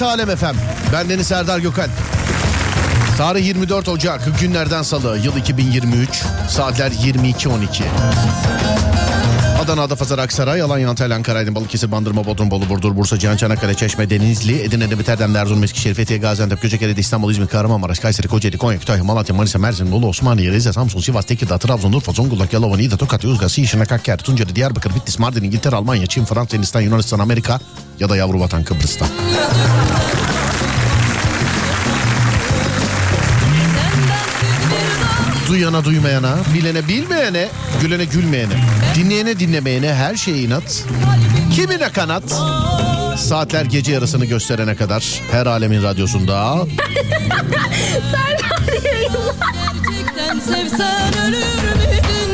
Burası Alem Efem. Ben Deniz Serdar Gökal. Tarih 24 Ocak, günlerden salı, yıl 2023, saatler 22.12. Adana, Adapazarı, Aksaray, Alanya, Antalya, Ankara, Aydın, Balıkesir, Bandırma, Bodrum, Bolu, Burdur, Bursa, Cihan, Çanakkale, Çeşme, Denizli, Edirne, Demir, Erdem, Erzurum, Eskişehir, Fethiye, Gaziantep, Göcekere, İstanbul, İzmir, Kahramanmaraş, Kayseri, Kocaeli, Konya, Kütahya, Malatya, Manisa, Mersin, Bolu, Osmaniye, Rize, Samsun, Sivas, Tekirdağ, Trabzon, Urfa, Zonguldak, Yalova, Niğde, Tokat, Yozgat, Şırnak, Hakkari, Tunceli, Diyarbakır, Bitlis, Mardin, İngiltere, Almanya, Çin, Fransa, Hindistan, Yunanistan, Amerika ya da yavru vatan Kıbrıs'ta. Duyana duymayana, bilene bilmeyene, gülene gülmeyene, dinleyene dinlemeyene her şeye inat. Kimine kanat? Saatler gece yarısını gösterene kadar her alemin radyosunda. Gerçekten sevsen ölür mü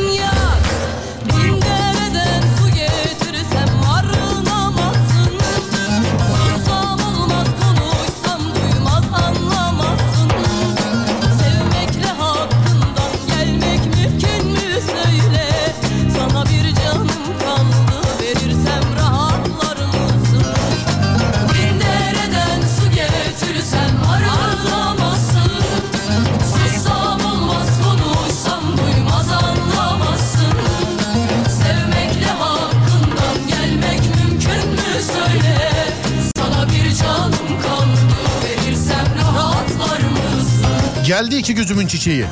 Geldi iki gözümün çiçeği.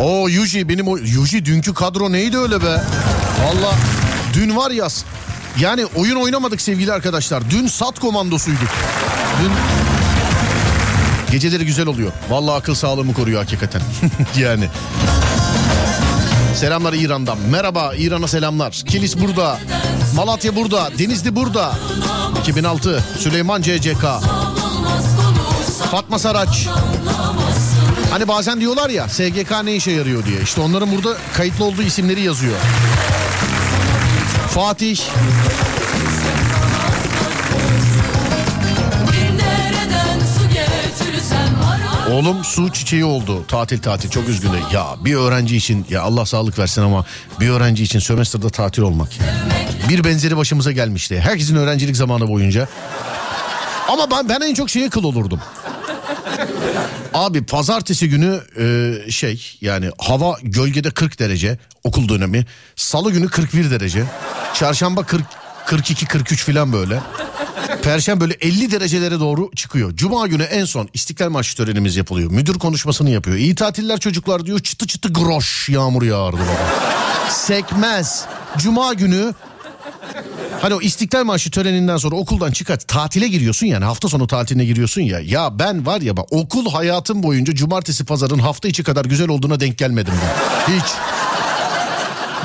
O Yuji benim o Yuji dünkü kadro neydi öyle be? Valla dün var ya yani oyun oynamadık sevgili arkadaşlar. Dün sat komandosuyduk. Dün geceleri güzel oluyor. Vallahi akıl sağlığımı koruyor hakikaten. yani. Selamlar İran'dan. Merhaba İran'a selamlar. Kilis burada. Malatya burada. Denizli burada. 2006 Süleyman CCK. Fatma Saraç. Hani bazen diyorlar ya SGK ne işe yarıyor diye. İşte onların burada kayıtlı olduğu isimleri yazıyor. Fatih, oğlum su çiçeği oldu. Tatil tatil çok üzgünüm. Ya bir öğrenci için ya Allah sağlık versin ama bir öğrenci için sömestrda tatil olmak. Bir benzeri başımıza gelmişti. Herkesin öğrencilik zamanı boyunca. Ama ben, ben en çok şeye kıl olurdum. Abi pazartesi günü e, şey yani hava gölgede 40 derece okul dönemi. Salı günü 41 derece. Çarşamba 40 42 43 falan böyle. Perşembe böyle 50 derecelere doğru çıkıyor. Cuma günü en son İstiklal Marşı törenimiz yapılıyor. Müdür konuşmasını yapıyor. İyi tatiller çocuklar diyor. Çıtı çıtı groş yağmur yağardı baba. Sekmez. Cuma günü Hani o İstiklal Marşı töreninden sonra okuldan çıkar tatile giriyorsun yani hafta sonu tatiline giriyorsun ya. Ya ben var ya bak okul hayatım boyunca cumartesi pazarın hafta içi kadar güzel olduğuna denk gelmedim ben. Hiç.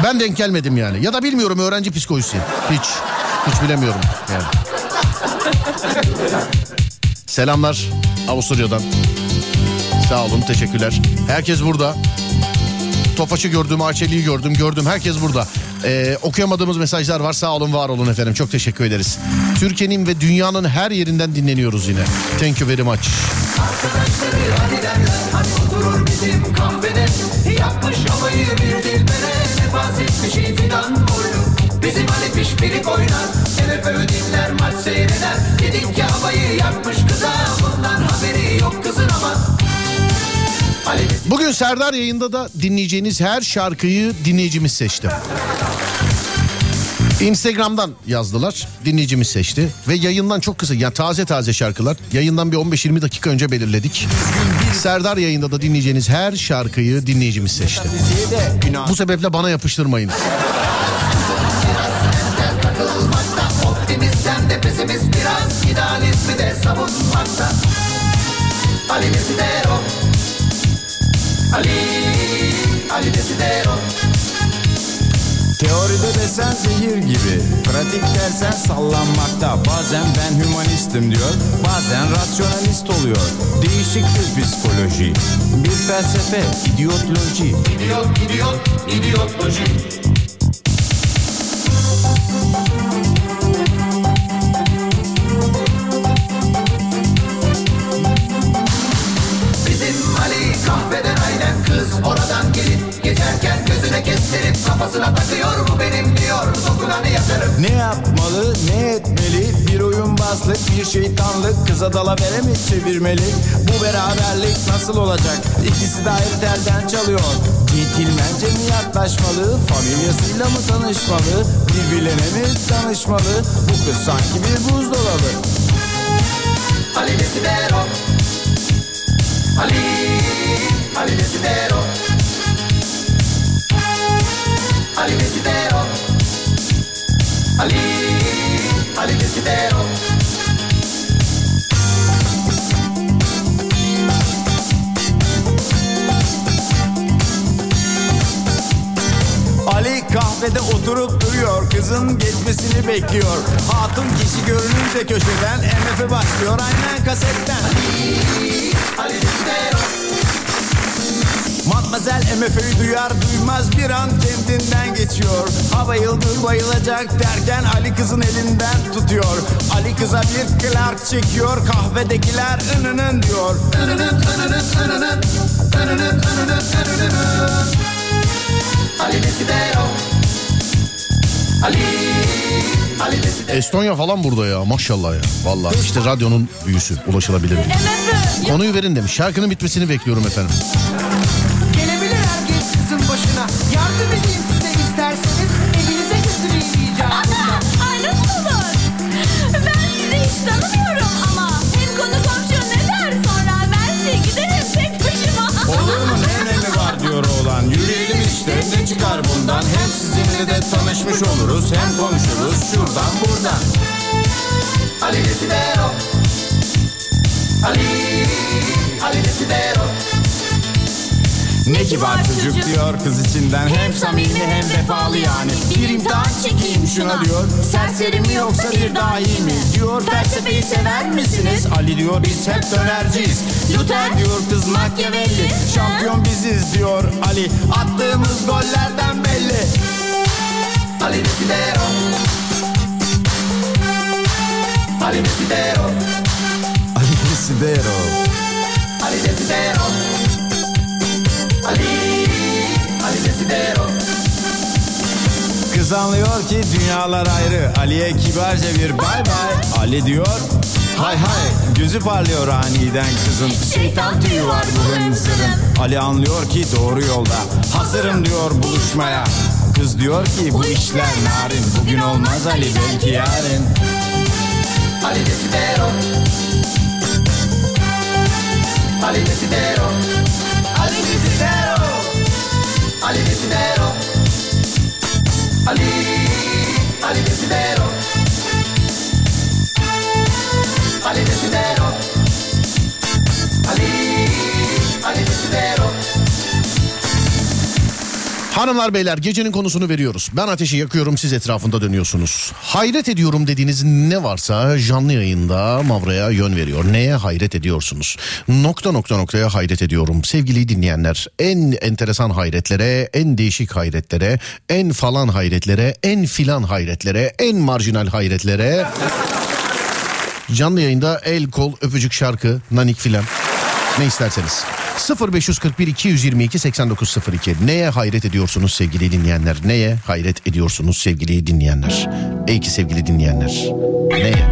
Ben denk gelmedim yani. Ya da bilmiyorum öğrenci psikolojisi. Hiç. Hiç bilemiyorum yani. Selamlar Avusturya'dan. Sağ olun teşekkürler. Herkes burada. Tofaş'ı gördüm, Arçeli'yi gördüm, gördüm. Herkes burada. Ee, okuyamadığımız mesajlar var. Sağ olun, var olun efendim. Çok teşekkür ederiz. Türkiye'nin ve dünyanın her yerinden dinleniyoruz yine. Thank you very much. Bizim Ali pişpirik oynar Şerefe dinler maç seyreder Dedik ki havayı yapmış kıza Bundan haberi yok bizi Bugün Serdar yayında da dinleyeceğiniz her şarkıyı dinleyicimiz seçti. Instagram'dan yazdılar. Dinleyicimiz seçti. Ve yayından çok kısa yani taze taze şarkılar. Yayından bir 15-20 dakika önce belirledik. Serdar yayında da dinleyeceğiniz her şarkıyı dinleyicimiz seçti. Bu sebeple bana yapıştırmayın. Biraz de savunmakta Ali Ali Desidero Teoride desen zehir gibi Pratik dersen sallanmakta. Bazen ben hümanistim diyor Bazen rasyonalist oluyor. Değişik bir psikoloji Bir felsefe idiotloji. İdiot, idiot, idiotloji Kafasına takıyor bu benim diyor. Dokunanı yakarım Ne yapmalı ne etmeli? Bir oyun Sihirbazlık bir şeytanlık. Kıza dalavere mi çevirmeli? Bu beraberlik nasıl olacak? İkisi de ayrı telden çalıyor. Centilmence mi yaklaşmalı? Familyasıyla mı tanışmalı? Birbirlerine mi tanışmalı Bu kız sanki bir buzdolabı. Ali Desidero. Ali Ali Desidero Ali Desidero. Ali Ali Desidero. Ali kahvede oturup duruyor Kızın geçmesini bekliyor. Hatun kişi görününce köşeden MF başlıyor aynen kasetten. Ali Desidero Matmazel MF'yi duyar duymaz bir an kendinden geçiyor Ha bayıldı bayılacak derken Ali kızın elinden tutuyor Ali kıza bir Clark çekiyor kahvedekiler ınının diyor Ali Desidero Ali Ali Desidero Estonya falan burada ya maşallah ya. Vallahi işte radyonun büyüsü ulaşılabilir. Konuyu verin demiş. Şarkının bitmesini bekliyorum efendim. İşte ne çıkar bundan? Hem sizinle de tanışmış oluruz Hem konuşuruz şuradan buradan. Ali Desidero Ali Ali Desidero Ne kibar çocuk diyor kız içinden? Hem samimi hem vefalı yani. Bir imtihan çekeyim şuna diyor. Serseri mi yoksa bir dahi mi? Diyor felsefeyi sever misiniz? Ali diyor biz hep dönerciyiz. Luther diyor kız Machiavelli. Şampiyon biziz diyor Ali. Attığımız gollerden belli. Ali Desidero Ali Desidero Ali Desidero Ali Desidero Ali Ali Desidero. Kız anlıyor ki dünyalar ayrı. Ali'ye kibarca bir bay bay. Ali diyor hay hay Gözü parlıyor aniden kızın. Şeytan tüyü var bu hınzırın Ali anlıyor ki doğru yolda. Hazırım diyor buluşmaya. Kız diyor ki bu işler narin. Bugün olmaz Ali belki yarın. Ali Desidero. Ali Desidero Ali Desidero. Ali Ali Desidero. Ali Desidero. Ali Ali Desidero Hanımlar beyler gecenin konusunu veriyoruz. Ben ateşi yakıyorum siz etrafında dönüyorsunuz. Hayret ediyorum dediğiniz ne varsa canlı yayında Mavra'ya yön veriyor. Neye hayret ediyorsunuz? Nokta nokta noktaya hayret ediyorum. Sevgili dinleyenler en enteresan hayretlere, en değişik hayretlere, en falan hayretlere, en filan hayretlere, en marjinal hayretlere... Canlı yayında el kol öpücük şarkı nanik filan ne isterseniz. 0541 222 8902 neye hayret ediyorsunuz sevgili dinleyenler? Neye hayret ediyorsunuz sevgili dinleyenler? Ey ki sevgili dinleyenler neye?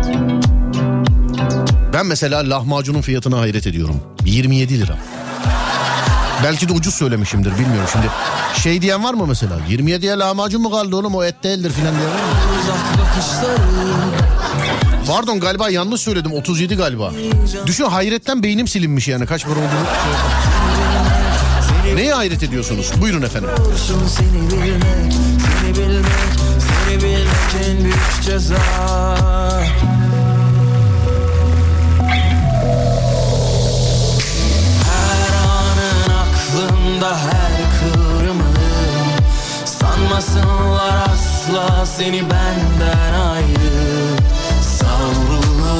Ben mesela lahmacunun fiyatına hayret ediyorum. 27 lira. Belki de ucuz söylemişimdir bilmiyorum. Şimdi. Şey diyen var mı mesela? 27'ye lahmacun mu kaldı oğlum? O et değildir filan diyen var mı? Pardon galiba yanlış söyledim 37 galiba. Düşün hayretten beynim silinmiş yani kaç para olduğunu. şey. Neye hayret ediyorsunuz? Buyurun efendim. Seni bilmek, seni bilmek, seni bilmek en büyük ceza. Aklımda her kıvrımın Sanmasınlar asla seni benden ayrı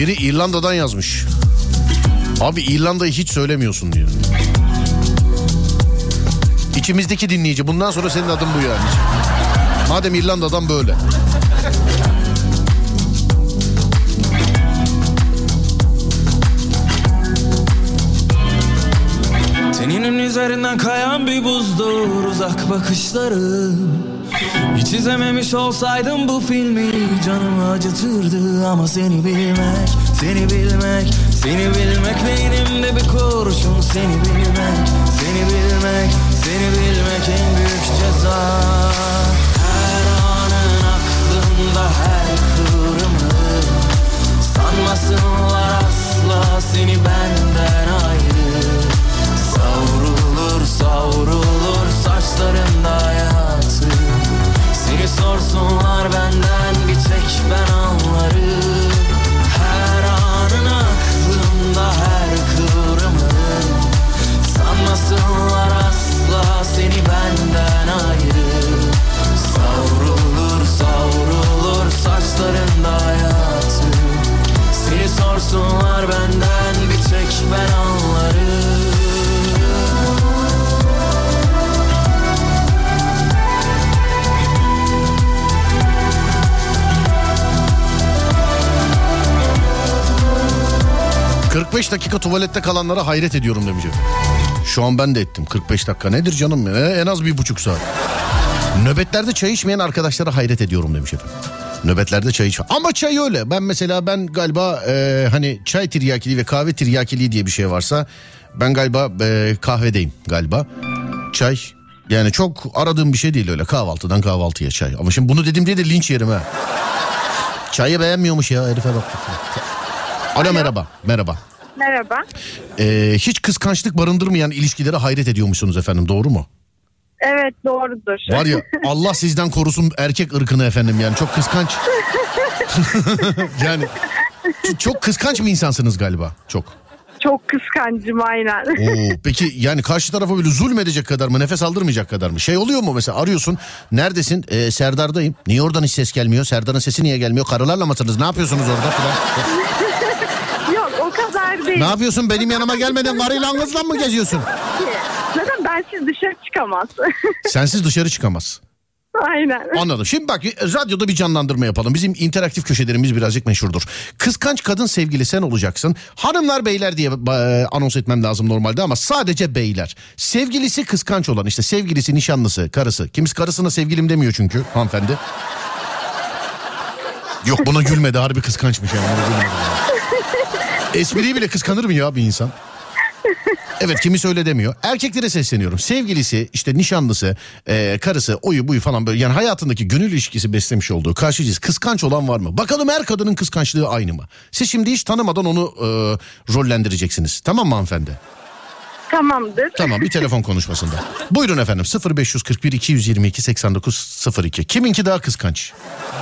Biri İrlanda'dan yazmış. Abi İrlanda'yı hiç söylemiyorsun diyor. İçimizdeki dinleyici bundan sonra senin adın bu yani. Madem İrlanda'dan böyle. Teninin üzerinden kayan bir buzdur uzak bakışların Hiç izlememiş olsaydım bu filmi canımı acıtırdı Ama seni bilmek, seni bilmek, seni bilmek Beynimde bir kurşun seni bilmek, seni bilmek, seni bilmek en büyük ceza. Her anın aklımda her kıvrımı Sanmasınlar asla seni benden ayrı. Savrulur savrulur Seni sorsunlar benden bir tek ben anlarım. Her anın aklımda her kıvrımın Sanmasınlar asla seni benden ayrı. Savrulur savrulur saçlarında hayatı. Seni sorsunlar benden bir tek ben anlarım 45 dakika tuvalette kalanlara hayret ediyorum demiş efendim. Şu an ben de ettim 45 dakika nedir canım ya? en az bir buçuk saat. Nöbetlerde çay içmeyen arkadaşlara hayret ediyorum demiş efendim. Nöbetlerde çay içme. Ama çay öyle. Ben mesela ben galiba e, hani çay tiryakiliği ve kahve tiryakiliği diye bir şey varsa ben galiba e, kahvedeyim galiba. Çay yani çok aradığım bir şey değil öyle kahvaltıdan kahvaltıya çay. Ama şimdi bunu dedim diye de linç yerim ha. Çayı beğenmiyormuş ya herife bak. Alo merhaba. Merhaba. Merhaba. Ee, hiç kıskançlık barındırmayan ilişkilere hayret ediyormuşsunuz efendim doğru mu? Evet doğrudur. Var ya Allah sizden korusun erkek ırkını efendim yani çok kıskanç. yani çok kıskanç bir insansınız galiba çok. Çok kıskancım aynen. Oo, peki yani karşı tarafa böyle zulmedecek kadar mı nefes aldırmayacak kadar mı? Şey oluyor mu mesela arıyorsun neredesin Ee, Serdar'dayım. Niye oradan hiç ses gelmiyor? Serdar'ın sesi niye gelmiyor? Karılarla mısınız? Ne yapıyorsunuz orada falan? O kadar değil. ne yapıyorsun benim yanıma gelmeden karıyla kızla mı geziyorsun? Zaten bensiz dışarı çıkamaz. Sensiz dışarı çıkamaz. aynen. Anladım. Şimdi bak radyoda bir canlandırma yapalım. Bizim interaktif köşelerimiz birazcık meşhurdur. Kıskanç kadın sevgili sen olacaksın. Hanımlar beyler diye e, anons etmem lazım normalde ama sadece beyler. Sevgilisi kıskanç olan işte sevgilisi, nişanlısı, karısı. Kimisi karısına sevgilim demiyor çünkü hanımefendi. Yok buna gülmedi harbi kıskançmış yani. Buna gülmedi. Espriyi bile kıskanır mı ya bir insan? Evet kimisi öyle demiyor. Erkeklere sesleniyorum. Sevgilisi işte nişanlısı, e, karısı, oyu buyu falan böyle. Yani hayatındaki gönül ilişkisi beslemiş olduğu karşı cins kıskanç olan var mı? Bakalım her kadının kıskançlığı aynı mı? Siz şimdi hiç tanımadan onu e, rollendireceksiniz. Tamam mı hanımefendi? Tamamdır. Tamam bir telefon konuşmasında. Buyurun efendim 0541 222 8902. Kiminki daha kıskanç?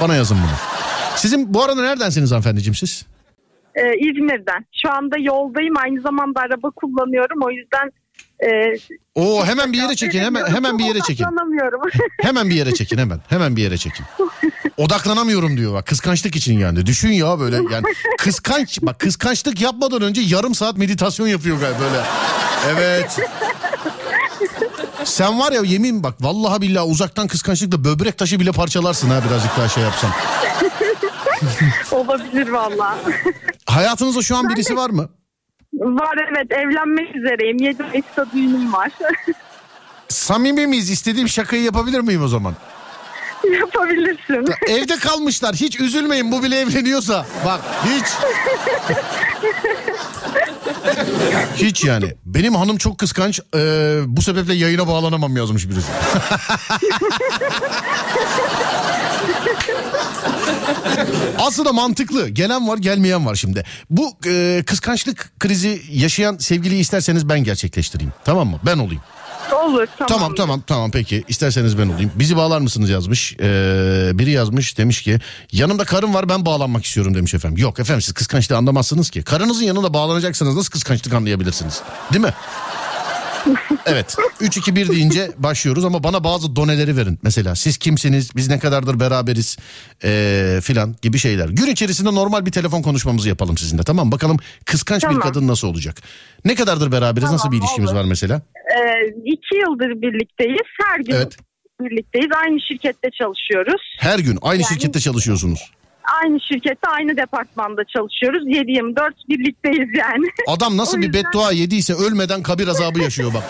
Bana yazın bunu. Sizin bu arada neredensiniz hanımefendiciğim siz? Ee, İzmir'den. Şu anda yoldayım. Aynı zamanda araba kullanıyorum. O yüzden e, Oo hemen bir yere çekin hemen hemen bir yere çekin. Odaklanamıyorum. Hemen bir yere çekin hemen. Hemen bir yere çekin. Odaklanamıyorum diyor bak kıskançlık için yani. Düşün ya böyle yani kıskanç bak kıskançlık yapmadan önce yarım saat meditasyon yapıyor galiba böyle. Evet. Sen var ya yemin bak vallahi billahi uzaktan kıskançlıkla böbrek taşı bile parçalarsın ha birazcık daha şey yapsan. Olabilir valla. Hayatınızda şu an birisi var mı? var evet evlenmek üzereyim. 7 Mayıs'ta düğünüm var. Samimi miyiz? İstediğim şakayı yapabilir miyim o zaman? Yapabilirsin. Evde kalmışlar. Hiç üzülmeyin bu bile evleniyorsa. Bak hiç. Hiç yani. Benim hanım çok kıskanç. Ee, bu sebeple yayına bağlanamam yazmış birisi. Aslında mantıklı. Gelen var gelmeyen var şimdi. Bu e, kıskançlık krizi yaşayan sevgiliyi isterseniz ben gerçekleştireyim. Tamam mı? Ben olayım. Olur tamam. Tamam tamam tamam peki isterseniz ben olayım. Bizi bağlar mısınız yazmış. Ee, biri yazmış demiş ki yanımda karım var ben bağlanmak istiyorum demiş efendim. Yok efendim siz kıskançlığı anlamazsınız ki. Karınızın yanında bağlanacaksınız nasıl kıskançlık anlayabilirsiniz? Değil mi? Evet 3-2-1 deyince başlıyoruz ama bana bazı doneleri verin. Mesela siz kimsiniz biz ne kadardır beraberiz ee, filan gibi şeyler. Gün içerisinde normal bir telefon konuşmamızı yapalım sizinle tamam mı? Bakalım kıskanç bir Tamam. kadın nasıl olacak? Ne kadardır beraberiz nasıl bir Tamam, ilişkimiz olur. var mesela? Ee, iki yıldır birlikteyiz. Her gün Evet. birlikteyiz. Aynı şirkette çalışıyoruz. Her gün aynı Yani- şirkette çalışıyorsunuz. Aynı şirkette aynı departmanda çalışıyoruz. 7-24 birlikteyiz yani. Adam nasıl O bir yüzden- beddua yediyse ölmeden kabir azabı yaşıyor bak.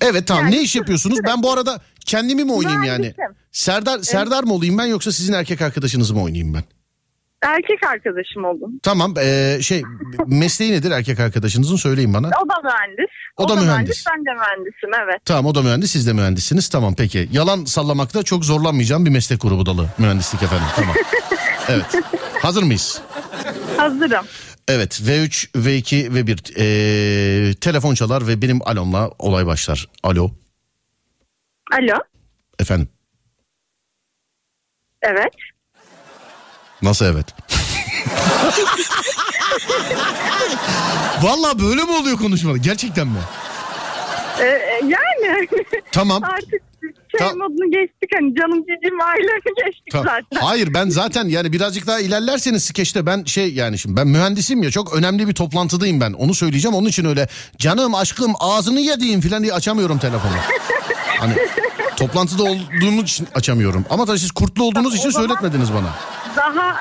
Evet tamam ne iş yapıyorsunuz? Ben bu arada kendimi mi oynayayım yani? Mühendisim. Serdar Serdar mı olayım ben yoksa sizin erkek arkadaşınızı mı oynayayım ben? Erkek arkadaşım oldum. Tamam eee, şey mesleği nedir erkek arkadaşınızın söyleyin bana. O da mühendis. O da mühendis. Ben de mühendisim evet. Tamam o da mühendis siz de mühendissiniz tamam peki. Yalan sallamakta çok zorlanmayacağım bir meslek grubu dalı mühendislik efendim tamam. Evet hazır mıyız? Hazırım. Evet V3, V2 ve 1 Ee, telefon çalar ve benim alomla olay başlar. Alo Alo. efendim Evet. nasıl evet? Vallahi böyle mi oluyor konuşmalar gerçekten mi? Ee, e, yani Tamam. artık şey Ta- modunu geçtik hani canım cicim ailelerini geçtik Ta- zaten. Hayır ben zaten yani birazcık daha ilerlerseniz skeçte ben şey yani şimdi ben mühendisim ya çok önemli bir toplantıdayım ben onu söyleyeceğim onun için öyle canım aşkım ağzını yediğim falan diye açamıyorum telefonu. Hani toplantıda olduğumuz için açamıyorum ama tabii siz kurtlu olduğunuz için söyletmediniz bana. Daha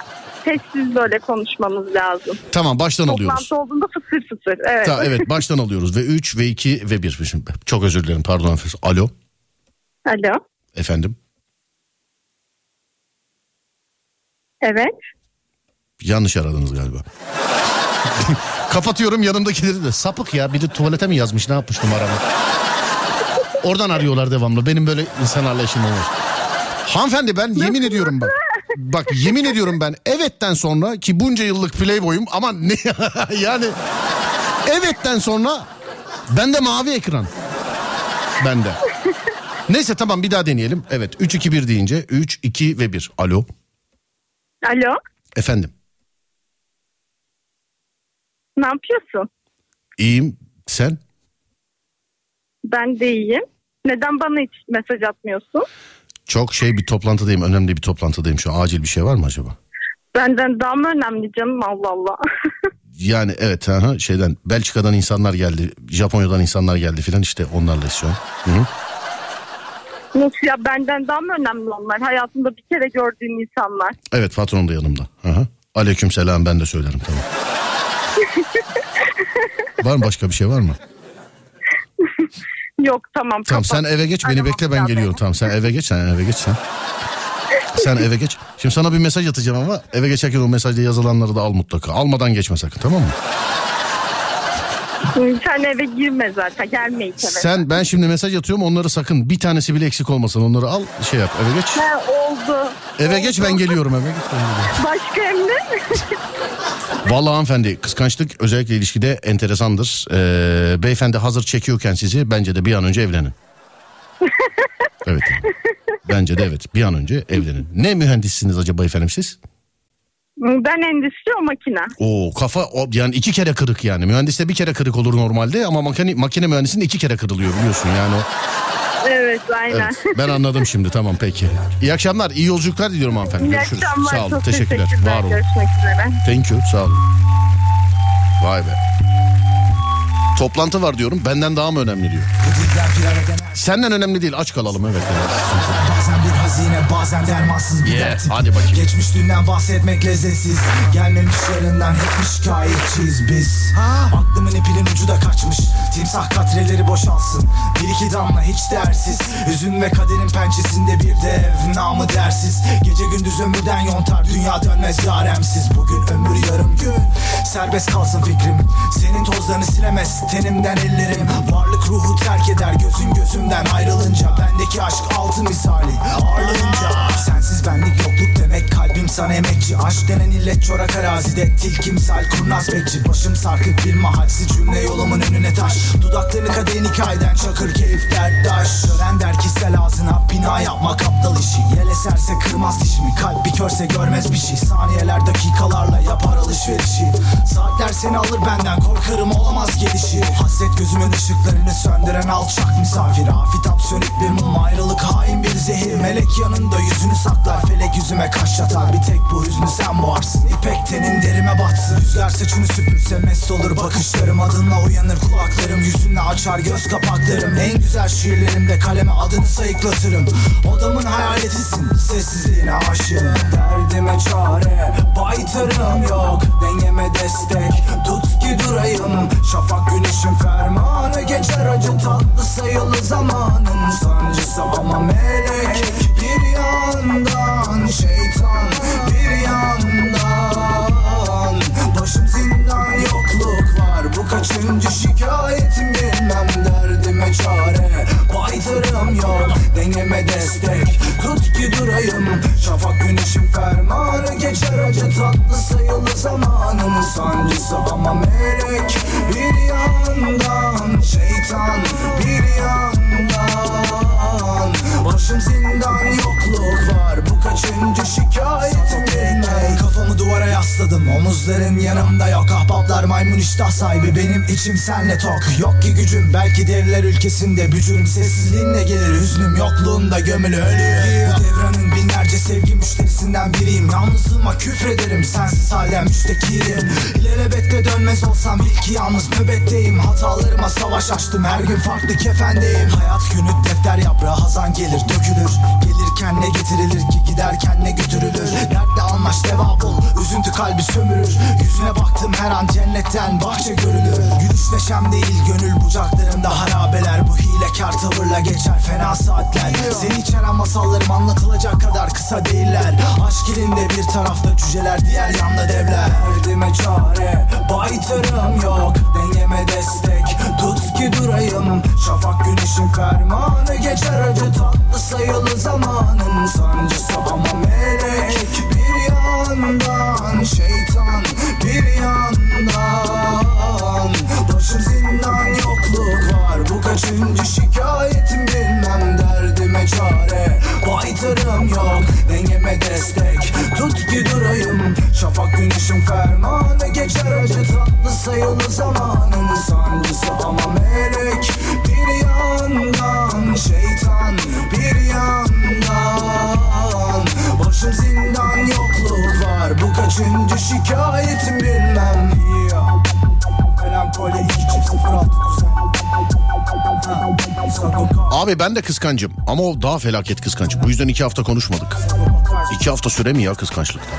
sessiz böyle konuşmamız lazım. Tamam baştan alıyoruz. Toplantı olduğunda fısır fısır. Evet. Ta, evet baştan alıyoruz ve 3 ve 2 ve 1. Şimdi çok özür dilerim pardon efendim. Alo Alo. efendim Evet. yanlış aradınız galiba. Kapatıyorum yanımdakileri de sapık ya biri tuvalete mi yazmış ne yapmış numaramı. Oradan arıyorlar devamlı benim böyle insanlarla işim olmaz. Hanımefendi ben yemin ediyorum bak. Bak yemin ediyorum ben evetten sonra ki bunca yıllık playboyum ama ne yani evetten sonra bende mavi ekran. Bende. Neyse tamam bir daha deneyelim. Evet 3 2 1 deyince 3 2 ve 1. Alo Alo. efendim. Ne yapıyorsun? İyiyim sen? Ben de iyiyim. Neden bana hiç mesaj atmıyorsun? Çok şey bir toplantıdayım önemli bir toplantıdayım şu an acil bir şey var mı acaba? Benden daha mı önemli canım Allah Allah. Yani evet aha, şeyden Belçika'dan insanlar geldi Japonya'dan insanlar geldi filan işte onlarla şu an. Hı hı. Nasıl ya benden daha mı önemli onlar? Hayatımda bir kere gördüğüm insanlar. Evet patron da yanımda. Aha. Aleyküm selam ben de söylerim tamam. var mı başka bir şey var mı? Yok tamam. Tamam kapat. sen eve geç beni Aramam bekle ben geliyorum. beni. Tamam sen eve geç sen eve geç sen. Sen eve geç. Şimdi sana bir mesaj atacağım ama eve geçerken o mesajda yazılanları da al mutlaka. Almadan geçme sakın tamam mı? Sen eve girme zaten. Gelme hiç eve. Sen ben şimdi mesaj atıyorum onları sakın bir tanesi bile eksik olmasın. Onları al şey yap eve geç. Ha, oldu. Eve geç ben geliyorum eve geç ben geliyorum. Başka emri? Vallahi hanımefendi kıskançlık özellikle ilişkide enteresandır. Ee, beyefendi hazır çekiyorken sizi bence de bir an önce evlenin. Evet. Bence de evet bir an önce evlenin. Ne mühendissiniz acaba efendim siz? ben endüstri o makine. Oo kafa o, yani iki kere kırık yani. Mühendiste bir kere kırık olur normalde ama makine, makine mühendisinde iki kere kırılıyor biliyorsun yani o. Evet aynen. Evet, ben anladım şimdi tamam peki. İyi akşamlar iyi yolculuklar diliyorum hanımefendi. İyi Görüşürüz. akşamlar. Sağ olun Çok teşekkürler. Var olun. Görüşmek üzere. Thank you sağ olun. Vay be. Toplantı var diyorum benden daha mı önemli diyor. Senden önemli değil aç kalalım evet. Bazen bir hazine bazen dermansız bir Yeah, dert. hadi bakayım. Geçmişliğinden bahsetmek lezzetsiz. Gelmemiş yarından hep mi şikayetçiyiz biz. Aklımın ipinin ucu da kaçmış. Timsah katreleri boşalsın. Bir iki damla hiç değersiz Hüzün ve kaderin pençesinde bir dev Namı dersiz. Gece gündüz ömürden yontar Dünya dönmez yaremsiz. Bugün ömür yarım gün. Serbest kalsın fikrim. Senin tozlarını silemez tenimden ellerim. Varlık ruhu terk eder gözün gözümden ayrılınca. Bendeki aşk altın misali ağırlığınca. Sensiz benlik yokluk demek kalbim sana emekçi. Aşk denen illet çorak arazide tilkimsel kurnaz bekçi. Başım sarkık bir mahalsiz cümle yolumun önüne taş. Dudaklarını kadehin hikayeden çakır keyif derttaş Gören der ki sel ağzına bina yapmak aptal işi. Yel eserse kırmaz dişimi kalp bir körse görmez bir şey. Saniyeler dakikalarla yapar alışverişi. Saatler seni alır benden korkarım olamaz gelişi Hasret gözümün ışıklarını söndüren alçak misafir. Afitap sönük bir mum ayrılık hain bir zehir. Melek yanında yüzünü saklar felek yüzüme kaş yatar. Bir tek bu hüznü sen boğarsın İpek tenin derime batsın. Rüzgar saçını süpürse mest olur bakışlarım. Adınla uyanır kulaklarım yüzünle açar göz kapaklarım. En güzel şiirlerimde kaleme adını sayıklatırım. Odamın hayaletisin sessizliğine aşığım. Derdime çare baytarım yok. Dengeme destek tut ki durayım. Şafak güneşin fermanı geçer acı tatlı sayılı zamanın Sancısı. Ama melek bir yandan Şeytan bir yandan Başım zindan var Kaçıncı şikayetim bilmem derdime çare Baytırım yok. Dengeme destek Tut ki durayım. Şafak güneşin fermanı geçer acı tatlı sayılı zamanın sancısı ama melek Bir yandan şeytan bir yandan. Başım zindan yokluk var. Bu kaçıncı şikayetim? Kafamı duvara yasladım. Omuzların yanımda yok. Ahbaplar maymun iştah sahibi. Benim içim senle tok. Yok ki gücüm belki devler ülkesinde bücürüm. Sessizliğinle gelir hüznüm yokluğunda gömülü ölüyor Bu devranın binlerce sevgi müşterisinden biriyim. Yalnızlığıma küfrederim sensiz halden müştekiyim İlelebette dönmez olsam bil ki yalnız nöbetteyim. Hatalarıma savaş açtım her gün farklı kefendeyim. Hayat günü defter yaprağı hazan gelir dökülür. Gelirken ne getirilir ki giderken ne götürülür? Dertle almaş deva bul üzüntü kalbi sömürür. Yüzüne baktım her an cennetten bahçe görülür. Gülüş neşem değil gönül bucaklarımda harabeler. Bu hilekar tavırla geçer fena saatler. Seni içeren masallarım anlatılacak kadar kısa değiller. Aşk elinde bir tarafta cüceler diğer yanda devler. Derdime çare baytarım yok. Dengeme destek tut ki durayım. Şafak güneşin fermanı geçer acı tatlı sayılı zamanın. Sancısı ama melek bir yandan Şeytan bir yandan. Başım zindan yokluk var. Bu kaçıncı şikayetim bilmem derdime çare. Baytarım yok dengeme destek. Tut ki durayım Şafak güneşin fermanı geçer. Acı tatlı sayılı zamanın Sancısı. Ama melek bir yandan Şeytan bir yandan Başım zindan yokluk var Bu kaçıncı şikayetim bilmem yeah. Melankoli 2 çift 06 kuzen Ha, Sago Ka- Abi ben de kıskancım ama o daha felaket kıskanç. Bu yüzden iki hafta konuşmadık. İki hafta süre mi ya kıskançlıkta?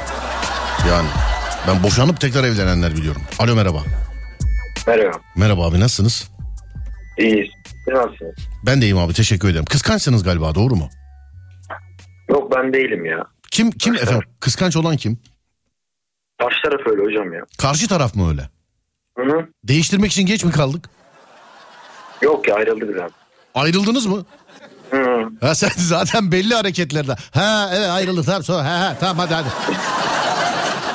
Yani ben boşanıp tekrar evlenenler biliyorum. Alo merhaba. Merhaba. Merhaba abi nasılsınız? İyiyiz. Siz nasılsınız? Ben de iyiyim abi teşekkür ederim. Kıskançsınız galiba doğru mu? Yok ben değilim ya. Kim kim Başka. efendim? Kıskanç olan kim? Karşı taraf öyle hocam ya. Karşı taraf mı öyle? Hı hı. Değiştirmek için geç mi kaldık? Yok ya ayrıldık biraz. Ayrıldınız mı? Hı hı. Ha sen zaten belli hareketlerden. Ha evet ayrıldık tamam sonra ha ha tamam hadi hadi.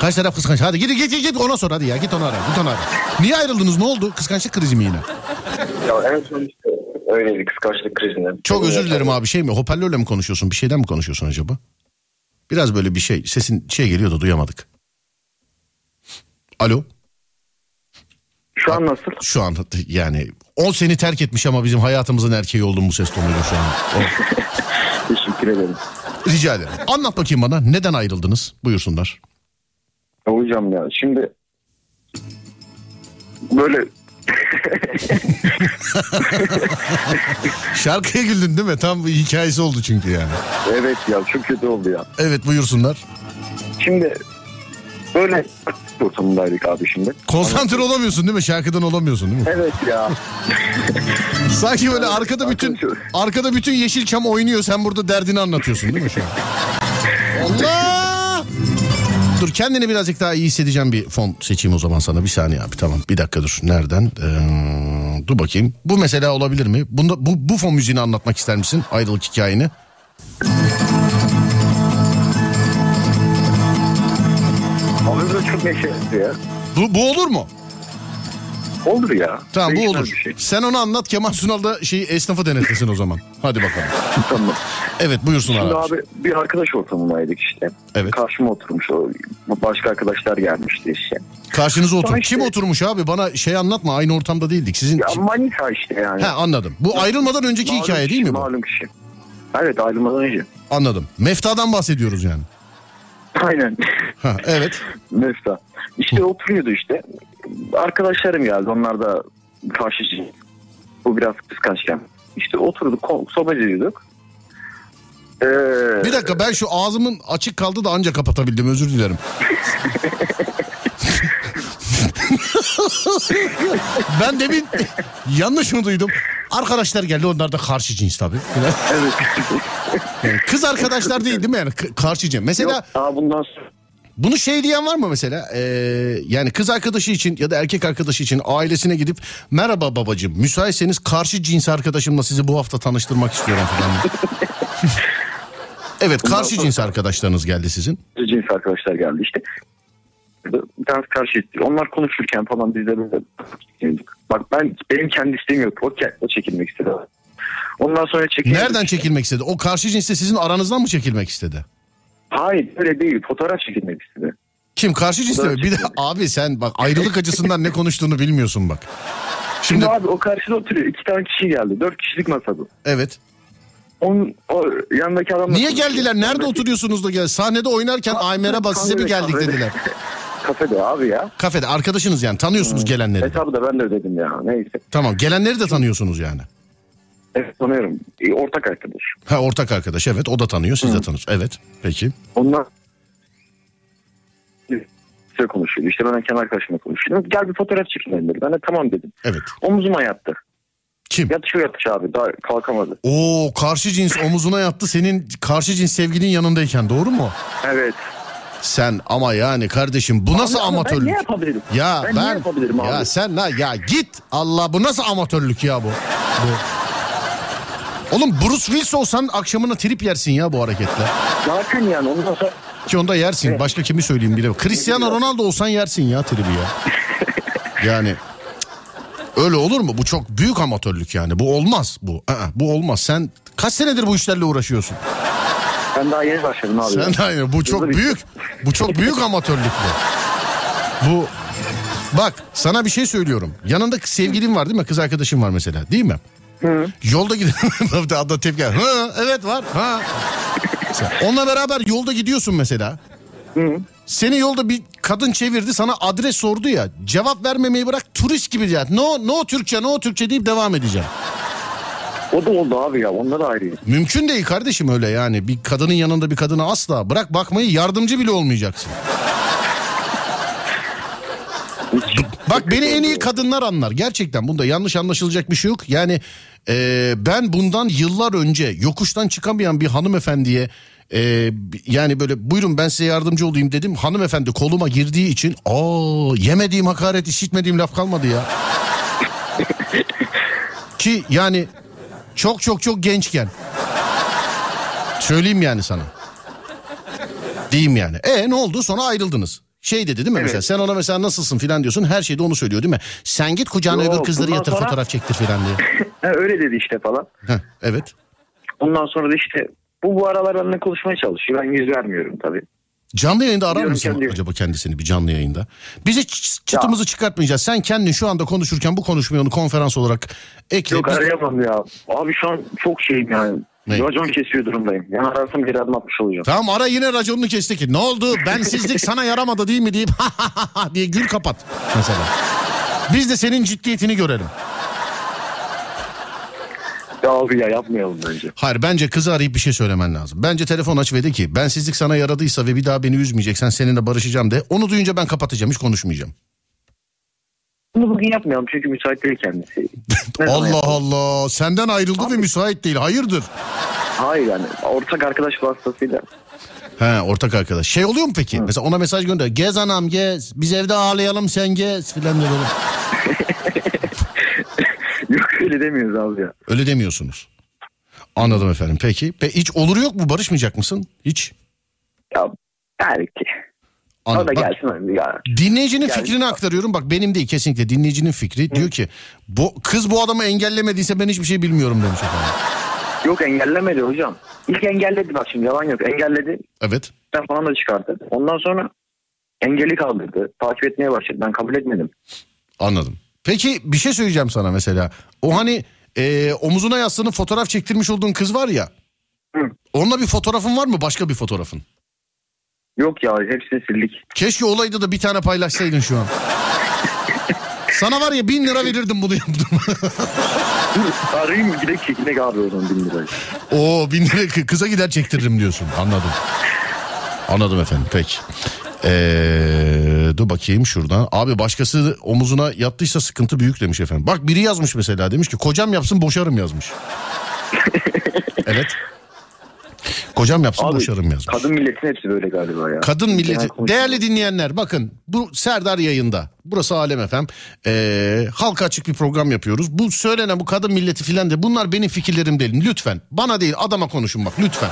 Kaç taraf kıskanç? Hadi git git git ona sor hadi ya git ona ara git ona ara. Niye ayrıldınız ne oldu? Kıskançlık krizi mi yine? Ya en son işte öyleydi kıskançlık krizinden. Çok özür dilerim abi şey mi hoparlörle mi konuşuyorsun bir şeyden mi konuşuyorsun acaba? Biraz böyle bir şey sesin şey geliyor da duyamadık. Alo Şu an nasıl? şu an yani o seni terk etmiş ama bizim hayatımızın erkeği oldun bu ses tonuyla şu an. Teşekkür ederim. rica ederim. Anlat bakayım bana neden ayrıldınız? Buyursunlar. Hocam ya şimdi böyle Şarkıya güldün değil mi? Tam bir hikayesi oldu çünkü yani. evet ya çok kötü oldu ya. Evet buyursunlar. Şimdi böyle ortamındaydık abi şimdi. Konsantre olamıyorsun değil mi? Şarkıdan olamıyorsun değil mi? Evet ya. Sanki böyle arkada bütün arkada bütün Yeşilçam oynuyor. Sen burada derdini anlatıyorsun değil mi şu an? Allah! Dur kendini birazcık daha iyi hissedeceğim bir fon seçeyim o zaman sana. Bir saniye abi tamam. Bir dakika dur. Nereden? Ee, dur bakayım. Bu mesela olabilir mi? Bunda, bu, bu fon müziğini anlatmak ister misin? Ayrılık hikayeni. Abi böyle çok neşeli ya. Bu, bu olur mu? Olur ya. Tamam bu olur. Şey. Sen onu anlat Kemal Sunal da şeyi esnafı denetlesin o zaman. Hadi bakalım. Tamam. Evet buyursun Şimdi abi. abi bir arkadaş ortamındaydık işte. Evet. Karşıma oturmuş o başka arkadaşlar gelmişti işte. Karşınıza otur. İşte- Kim oturmuş abi? Bana şey anlatma. Aynı ortamda değildik. Sizin Ya manita işte yani. He anladım. Bu ayrılmadan önceki Malum hikaye kişi, değil mi bu? Malum kişi. Evet ayrılmadan önce. Anladım. Mefta'dan bahsediyoruz yani. Aynen. Ha, evet. Mefta. İşte oturuyordu işte. Arkadaşlarım geldi. Onlar da karşıcı. Bu biraz kıskançken. İşte oturduk, sohbet ediyorduk. Ee, Bir dakika ben şu ağzımın açık kaldı da anca kapatabildim özür dilerim. ben demin yanlış mı duydum? Arkadaşlar geldi onlar da karşı cins tabii. Evet. Yani kız arkadaşlar değil değil mi yani karşı cins. Mesela Yok, daha bundan sonra bunu şey diyen var mı mesela? Ee, yani kız arkadaşı için ya da erkek arkadaşı için ailesine gidip merhaba babacığım müsaitseniz karşı cins arkadaşımla sizi bu hafta tanıştırmak istiyorum falan. evet karşı cins arkadaşlarınız geldi sizin. cins arkadaşlar geldi işte. Bir tanesi karşı. Onlar konuşurken falan biz de böyle. Bak ben benim kendi isteğim yok. O, o çekilmek istedi. Ondan sonra çekilmek Nereden çekilmek istedi? O karşı cinsle sizin aranızdan mı çekilmek istedi? Hayır öyle değil. Fotoğraf çekilmek istedi. Kim karşı cinsle mi? Bir de abi sen bak ayrılık acısından ne konuştuğunu bilmiyorsun bak. Şimdi, Şimdi abi o karşıda oturuyor. İki tane kişi geldi. Dört kişilik masa bu. evet. Onun, o yanındaki adamla Niye konuşuyor. geldiler? Nerede Yanındaki- oturuyorsunuz da gel? Sahnede oynarken ay merhaba size mi Kahvede, geldik kahvede. dediler. Kafede abi ya. Kafede arkadaşınız yani tanıyorsunuz gelenleri. Hesabı da ben de ödedim ya. Neyse. Tamam gelenleri de tanıyorsunuz yani. Evet tanıyorum. E, ortak arkadaş. Ha ortak arkadaş evet o da tanıyor siz de tanıyorsunuz. Evet peki. Ondan size konuşuyordu. İşte ben kendi arkadaşımla konuşuyordum. Gel bir fotoğraf çekinelim dedi. Ben de tamam dedim. Evet. Omuzuma yattı. Kim? Yatışıyor yatış abi. Daha kalkamadı. Oo karşı cins omuzuna yattı senin karşı cins sevgilinin yanındayken doğru mu? Evet. Sen ama yani kardeşim bu nasıl Abi ama amatörlük? Ben ne yapabilirim? Ya ben, ben, ne yapabilirim abi? ya sen la ya git Allah bu nasıl amatörlük ya bu? bu. Oğlum Bruce Willis olsan akşamına trip yersin ya bu hareketle. Zaten yani ondan sonra Ki onda yersin. Başka kimi söyleyeyim bile. Cristiano Ronaldo olsan yersin ya tribi ya. Yani öyle olur mu? Bu çok büyük amatörlük yani. Bu olmaz bu. Aa, bu olmaz. Sen kaç senedir bu işlerle uğraşıyorsun? ben daha yeni başladım abi. Sen de aynı. Bu çok büyük. Bu çok büyük amatörlük bu. Bu bak sana bir şey söylüyorum. Yanında sevgilin var değil mi? Kız arkadaşın var mesela değil mi? Yolda gidiyor. Adda tepki. Ha, evet var. Ha. Onunla beraber yolda gidiyorsun mesela. Seni yolda bir kadın çevirdi sana adres sordu ya. Cevap vermemeyi bırak turist gibi ya. No, no Türkçe no Türkçe deyip devam edeceğim. O da oldu abi ya. Onlar ayrı. Mümkün değil kardeşim öyle yani. Bir kadının yanında bir kadına asla bırak bakmayı yardımcı bile olmayacaksın. Bak beni en iyi kadınlar anlar. Gerçekten bunda yanlış anlaşılacak bir şey yok. Yani e, ben bundan yıllar önce yokuştan çıkamayan bir hanımefendiye e, yani böyle buyurun ben size yardımcı olayım dedim. Hanımefendi koluma girdiği için aa yemediğim hakaret işitmediğim laf kalmadı ya. Ki yani çok çok çok gençken. Söyleyeyim yani sana. Diyeyim yani. E ne oldu sonra ayrıldınız. Şey dedi değil mi Evet. mesela sen ona mesela nasılsın filan diyorsun her şeyde onu söylüyor değil mi? Sen git kucağına Yok, öbür kızları yatır sonra- fotoğraf çektir filan diye. Öyle dedi işte falan. Heh, evet. Ondan sonra da işte bu bu aralar benimle konuşmaya çalışıyor. Ben yüz vermiyorum tabii. Canlı yayında arar Biliyorum, mısın kendi- acaba kendisini bir canlı yayında? Bizi çıtımızı çıkartmayacağız. Sen kendin şu anda konuşurken bu konuşmayı onu konferans olarak ekle. Yok arayamam ya. Abi şu an çok şeyim yani. Ne? Racon kesiyor durumdayım. Yani ararsam geri adım atmış olacağım. Tamam ara yine raconunu kesti ki. Ne oldu bensizlik sana yaramadı değil mi deyip diye gül kapat mesela. Biz de senin ciddiyetini görelim. Ya abi ya yapmayalım bence. Hayır bence kızı arayıp bir şey söylemen lazım. Bence telefon aç ve de ki bensizlik sana yaradıysa ve bir daha beni üzmeyeceksen seninle barışacağım de. Onu duyunca ben kapatacağım hiç konuşmayacağım. Bunu bugün yapmayalım çünkü müsait değil kendisi. Allah? Allah senden ayrıldı ve müsait değil hayırdır? Hayır yani ortak arkadaş vasıtasıyla. He ortak arkadaş. Şey oluyor mu peki? Mesela ona mesaj gönder. Gez anam gez. Biz evde ağlayalım sen gez filan böyle. Yok öyle demiyoruz abi ya. Öyle demiyorsunuz. Anladım efendim. Peki. Pe hiç olur yok mu? Barışmayacak mısın? Hiç. Ya belki. O da Anladım. Bak, gelsin abi ya. dinleyicinin Geldi. fikrini aktarıyorum. Bak benim değil kesinlikle dinleyicinin fikri. Diyor ki bu kız bu adamı engellemediyse ben hiçbir şey bilmiyorum demiş efendim. Yok engellemedi hocam. İlk engelledi bak şimdi yalan yok. Engelledi. Evet. Ben falan da çıkardı. Ondan sonra engeli kaldırdı. Takip etmeye başladı. Ben kabul etmedim. Anladım. Peki bir şey söyleyeceğim sana mesela. O hani e, omuzuna yaslanıp fotoğraf çektirmiş olduğun kız var ya. Hı. Onunla bir fotoğrafın var mı? Başka bir fotoğrafın. Yok ya hepsini sildik. Keşke olaydı da bir tane paylaşsaydın şu an. Sana var ya bin lira verirdim bunu yaptım. Arayayım gidek çekinek abi o zaman bin lirayı. Oo bin lira kı- kıza gider çektiririm diyorsun. Anladım. Anladım efendim peki. Ee, dur bakayım şuradan. Abi başkası omuzuna yattıysa sıkıntı büyük demiş efendim. Bak biri yazmış mesela demiş ki kocam yapsın boşarım yazmış. evet. Kocam yapsın Abi boşarım yazmış. kadın milletin hepsi böyle galiba ya. Kadın milleti. Değerli dinleyenler bakın bu Serdar yayında. Burası Alem efem. Ee, halka açık bir program yapıyoruz. Bu söylenen bu kadın milleti filan de bunlar benim fikirlerim değil. Lütfen bana değil adama konuşun bak lütfen.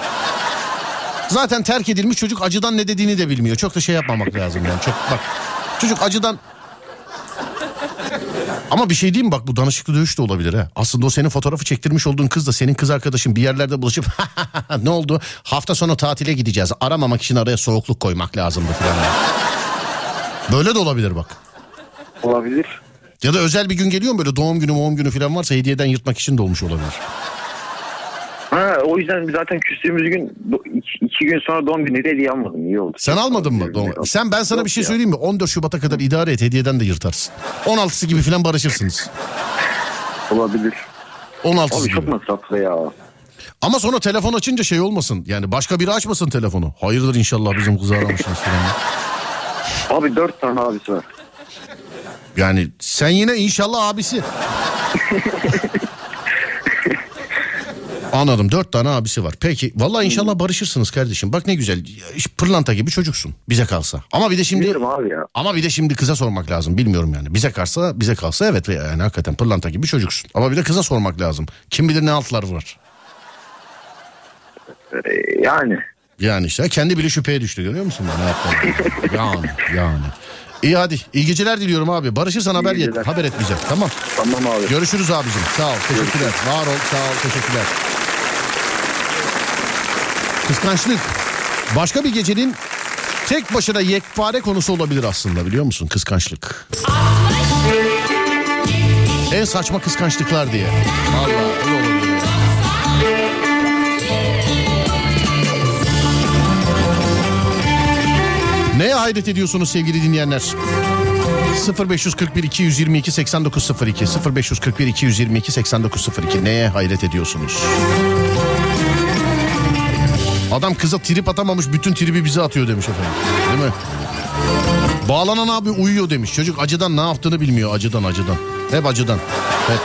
Zaten terk edilmiş çocuk acıdan ne dediğini de bilmiyor. Çok da şey yapmamak lazım yani. Çok bak çocuk acıdan ama bir şey diyeyim bak bu danışıklı dövüş de olabilir ha. Aslında o senin fotoğrafı çektirmiş olduğun kız da senin kız arkadaşın bir yerlerde buluşup ne oldu? Hafta sonu tatile gideceğiz. Aramamak için araya soğukluk koymak lazımdı falan. Böyle de olabilir bak. Olabilir. Ya da özel bir gün geliyor mu böyle doğum günü doğum günü falan varsa hediyeden yırtmak için de olmuş olabilir. O yüzden biz zaten küstüğümüz gün iki, gün sonra doğum günü de hediye almadım. İyi oldu. Sen almadın mı? Doğum- Sen ben sana Yok bir şey ya. söyleyeyim mi? 14 Şubat'a kadar idare et hediyeden de yırtarsın. 16'sı gibi falan barışırsınız. Olabilir. 16'sı Abi gibi. çok masraflı ya. Ama sonra telefon açınca şey olmasın. Yani başka biri açmasın telefonu. Hayırdır inşallah bizim kızı aramışsınız falan. Abi dört tane abisi var. Yani sen yine inşallah abisi. Anladım dört tane abisi var. Peki vallahi inşallah barışırsınız kardeşim. Bak ne güzel pırlanta gibi çocuksun bize kalsa. Ama bir de şimdi Biliyorum abi ya. ama bir de şimdi kıza sormak lazım. Bilmiyorum yani. Bize kalsa bize kalsa evet yani hakikaten pırlanta gibi çocuksun. Ama bir de kıza sormak lazım. Kim bilir ne altlar var. Ee, yani. Yani işte kendi bile şüpheye düştü görüyor musun? Ne yaptığını? yani yani. İyi hadi. İyi geceler diliyorum abi. Barışırsan haber, et, geceler. haber et bize. Tamam. Tamam abi. Görüşürüz abicim. Sağ ol. Teşekkürler. Var ol. Sağ ol. Teşekkürler. Kıskançlık. Başka bir gecenin tek başına yekpare konusu olabilir aslında biliyor musun? Kıskançlık. En saçma kıskançlıklar diye. Vallahi bu olabilir. Neye hayret ediyorsunuz sevgili dinleyenler? 0541 222 8902 0541 222 8902 neye hayret ediyorsunuz? Adam kıza trip atamamış bütün tribi bize atıyor demiş efendim. Değil mi? Bağlanan abi uyuyor demiş. Çocuk acıdan ne yaptığını bilmiyor acıdan acıdan. Hep acıdan. Hep.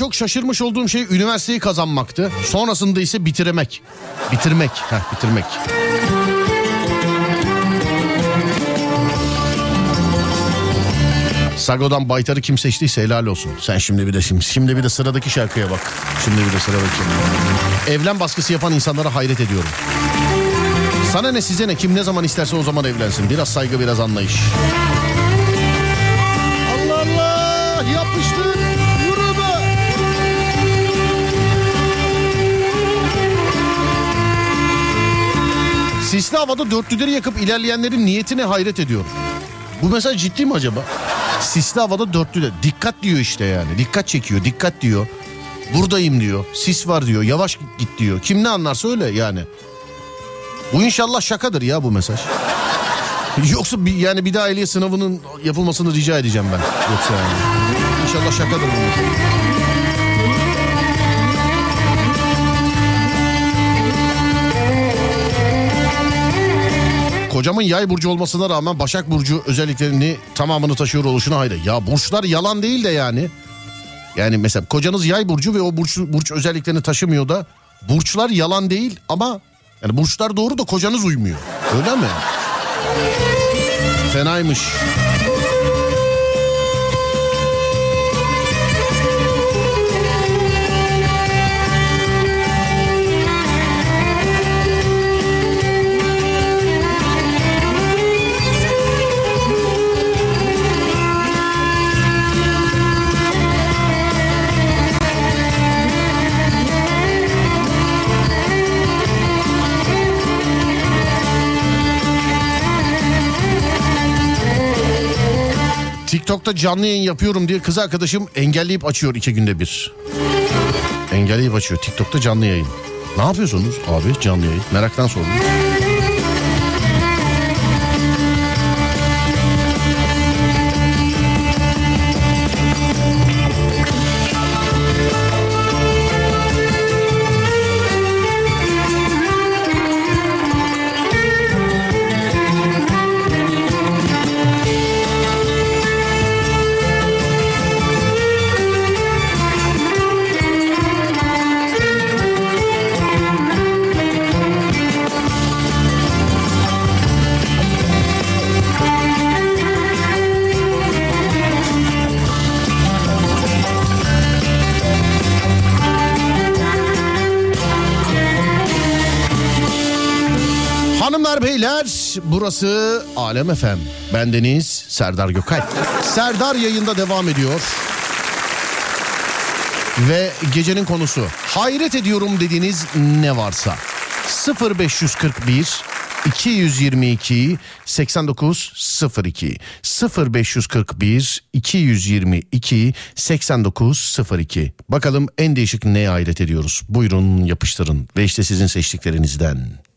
Çok şaşırmış olduğum şey üniversiteyi kazanmaktı. Sonrasında ise bitirmek. Bitirmek. Heh, bitirmek. Sago'dan Baytar'ı kim seçtiyse helal olsun. Sen şimdi bir de şimdi, şimdi bir de sıradaki şarkıya bak. Şimdi bir de sıradaki. Evlen baskısı yapan insanlara hayret ediyorum. Sana ne size ne kim ne zaman isterse o zaman evlensin. Biraz saygı biraz anlayış. Allah Sisli havada dörtlüleri yakıp ilerleyenlerin niyetine hayret ediyorum. Bu mesaj ciddi mi acaba? Sisli havada dörtlüler. Dikkat diyor işte yani. Dikkat çekiyor. Dikkat diyor. Buradayım diyor. Sis var diyor. Yavaş git diyor. Kim ne anlarsa öyle yani. Bu inşallah şakadır ya bu mesaj. Yoksa bir, yani bir daha ehliyet sınavının yapılmasını rica edeceğim ben. Yoksa yani. İnşallah şakadır bu mesaj. Kocamın yay burcu olmasına rağmen Başak Burcu özelliklerini tamamını taşıyor oluşuna hayır. Ya burçlar yalan değil de yani. Yani mesela kocanız yay burcu ve o burç, burç özelliklerini taşımıyor da burçlar yalan değil ama yani burçlar doğru da kocanız uymuyor. Öyle mi? Fenaymış. TikTok'ta canlı yayın yapıyorum diye kız arkadaşım engelleyip açıyor iki günde bir. Engelleyip açıyor TikTok'ta canlı yayın. Ne yapıyorsunuz abi canlı yayın? Meraktan sordum. Hanımlar beyler burası Alem FM. Bendeniz Serdar Gökay. Serdar yayında devam ediyor. Ve gecenin konusu hayret ediyorum dediğiniz ne varsa 0541 222 8902 0541 222 8902 Bakalım en değişik neye hayret ediyoruz? Buyurun yapıştırın ve işte sizin seçtiklerinizden.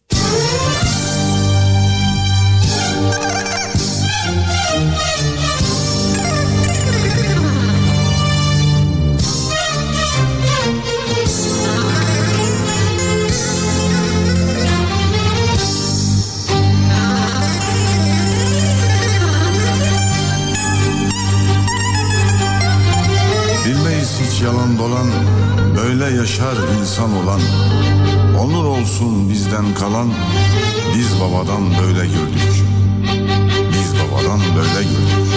Yalan dolan Böyle yaşar insan olan. Onur olsun bizden kalan Biz babadan böyle gördük Biz babadan böyle gördük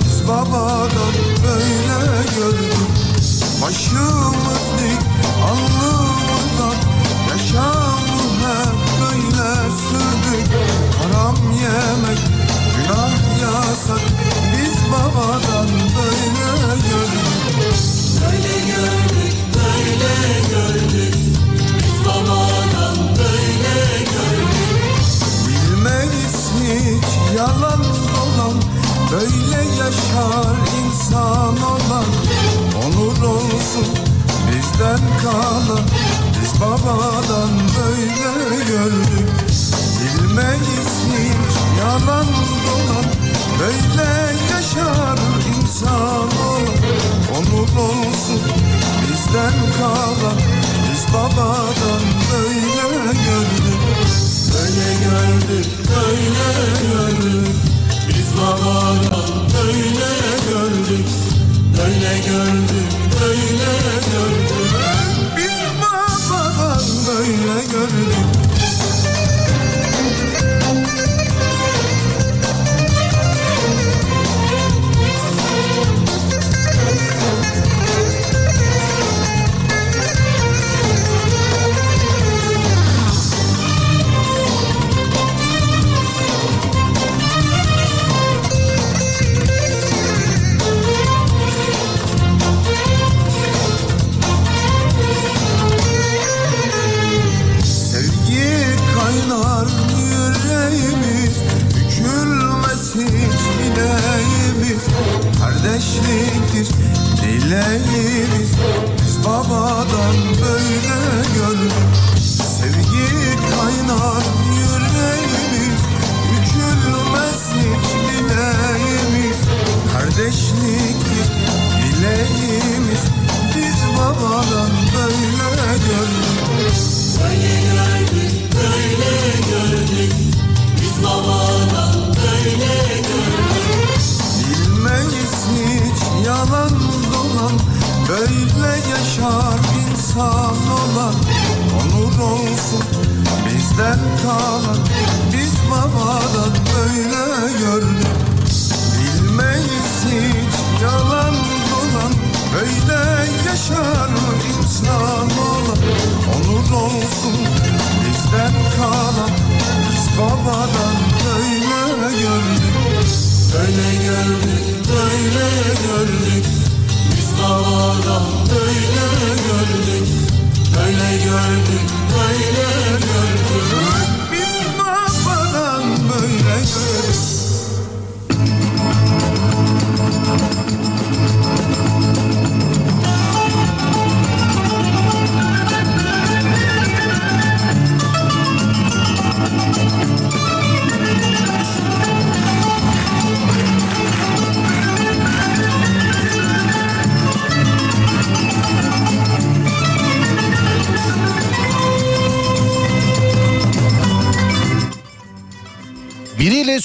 Biz babadan böyle gördük Başımız dik, alnımız ak Yaşamı hep böyle sürdük Haram yemek, günah yasak Biz babadan böyle gördük Böyle gördük, böyle gördük. Biz babadan böyle gördük. Bilmeyiz hiç yalan Böyle yaşar insan olan Onur olsun bizden kalan. Biz babadan böyle gördük. Bilmeyiz hiç yalan dolan. Böyle yaşar insan olan Onur olsun bizden kalan. Biz babadan böyle gördük. Böyle gördük, böyle gördük. Biz babadan böyle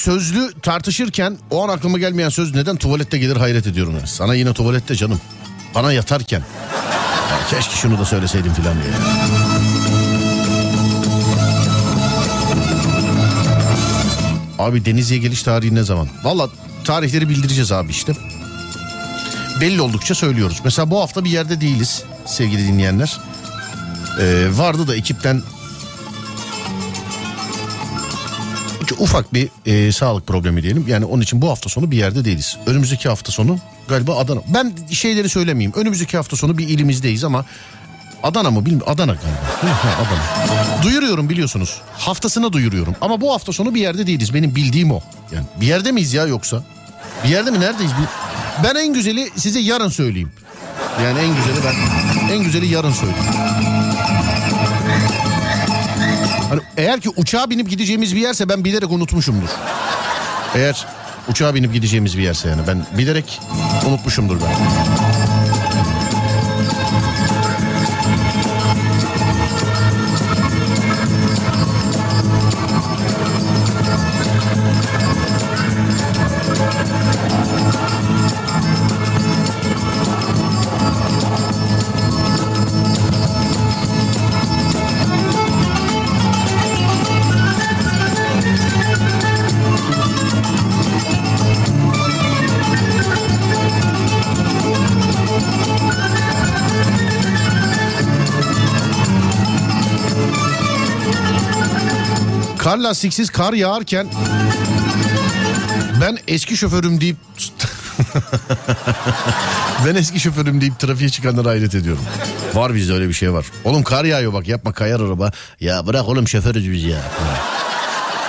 sözlü tartışırken o an aklıma gelmeyen söz neden tuvalette gelir hayret ediyorum. Yani. Sana yine tuvalette canım. Bana yatarken. Ya keşke şunu da söyleseydim filan diye. Abi Denizli'ye geliş tarihi ne zaman? Valla tarihleri bildireceğiz abi işte. Belli oldukça söylüyoruz. Mesela bu hafta bir yerde değiliz sevgili dinleyenler. Ee, vardı da ekipten Ufak bir e, sağlık problemi diyelim. Yani onun için bu hafta sonu bir yerde değiliz. Önümüzdeki hafta sonu galiba Adana. Ben şeyleri söylemeyeyim. Önümüzdeki hafta sonu bir ilimizdeyiz ama Adana mı bilmiyorum. Adana galiba. Adana. Duyuruyorum biliyorsunuz. Haftasına duyuruyorum. Ama bu hafta sonu bir yerde değiliz. Benim bildiğim o. Yani bir yerde miyiz ya yoksa? Bir yerde mi? Neredeyiz? Ben en güzeli size yarın söyleyeyim. Yani en güzeli ben en güzeli yarın söyleyeyim. Hani eğer ki uçağa binip gideceğimiz bir yerse ben bilerek unutmuşumdur. Eğer uçağa binip gideceğimiz bir yerse yani ben bilerek unutmuşumdur ben. Lastiksiz kar yağarken ben eski şoförüm deyip ben eski şoförüm deyip trafiğe çıkanlara hayret ediyorum. Var bizde öyle bir şey var. Oğlum kar yağıyor bak yapma kayar araba. Ya bırak oğlum şoförüz biz ya.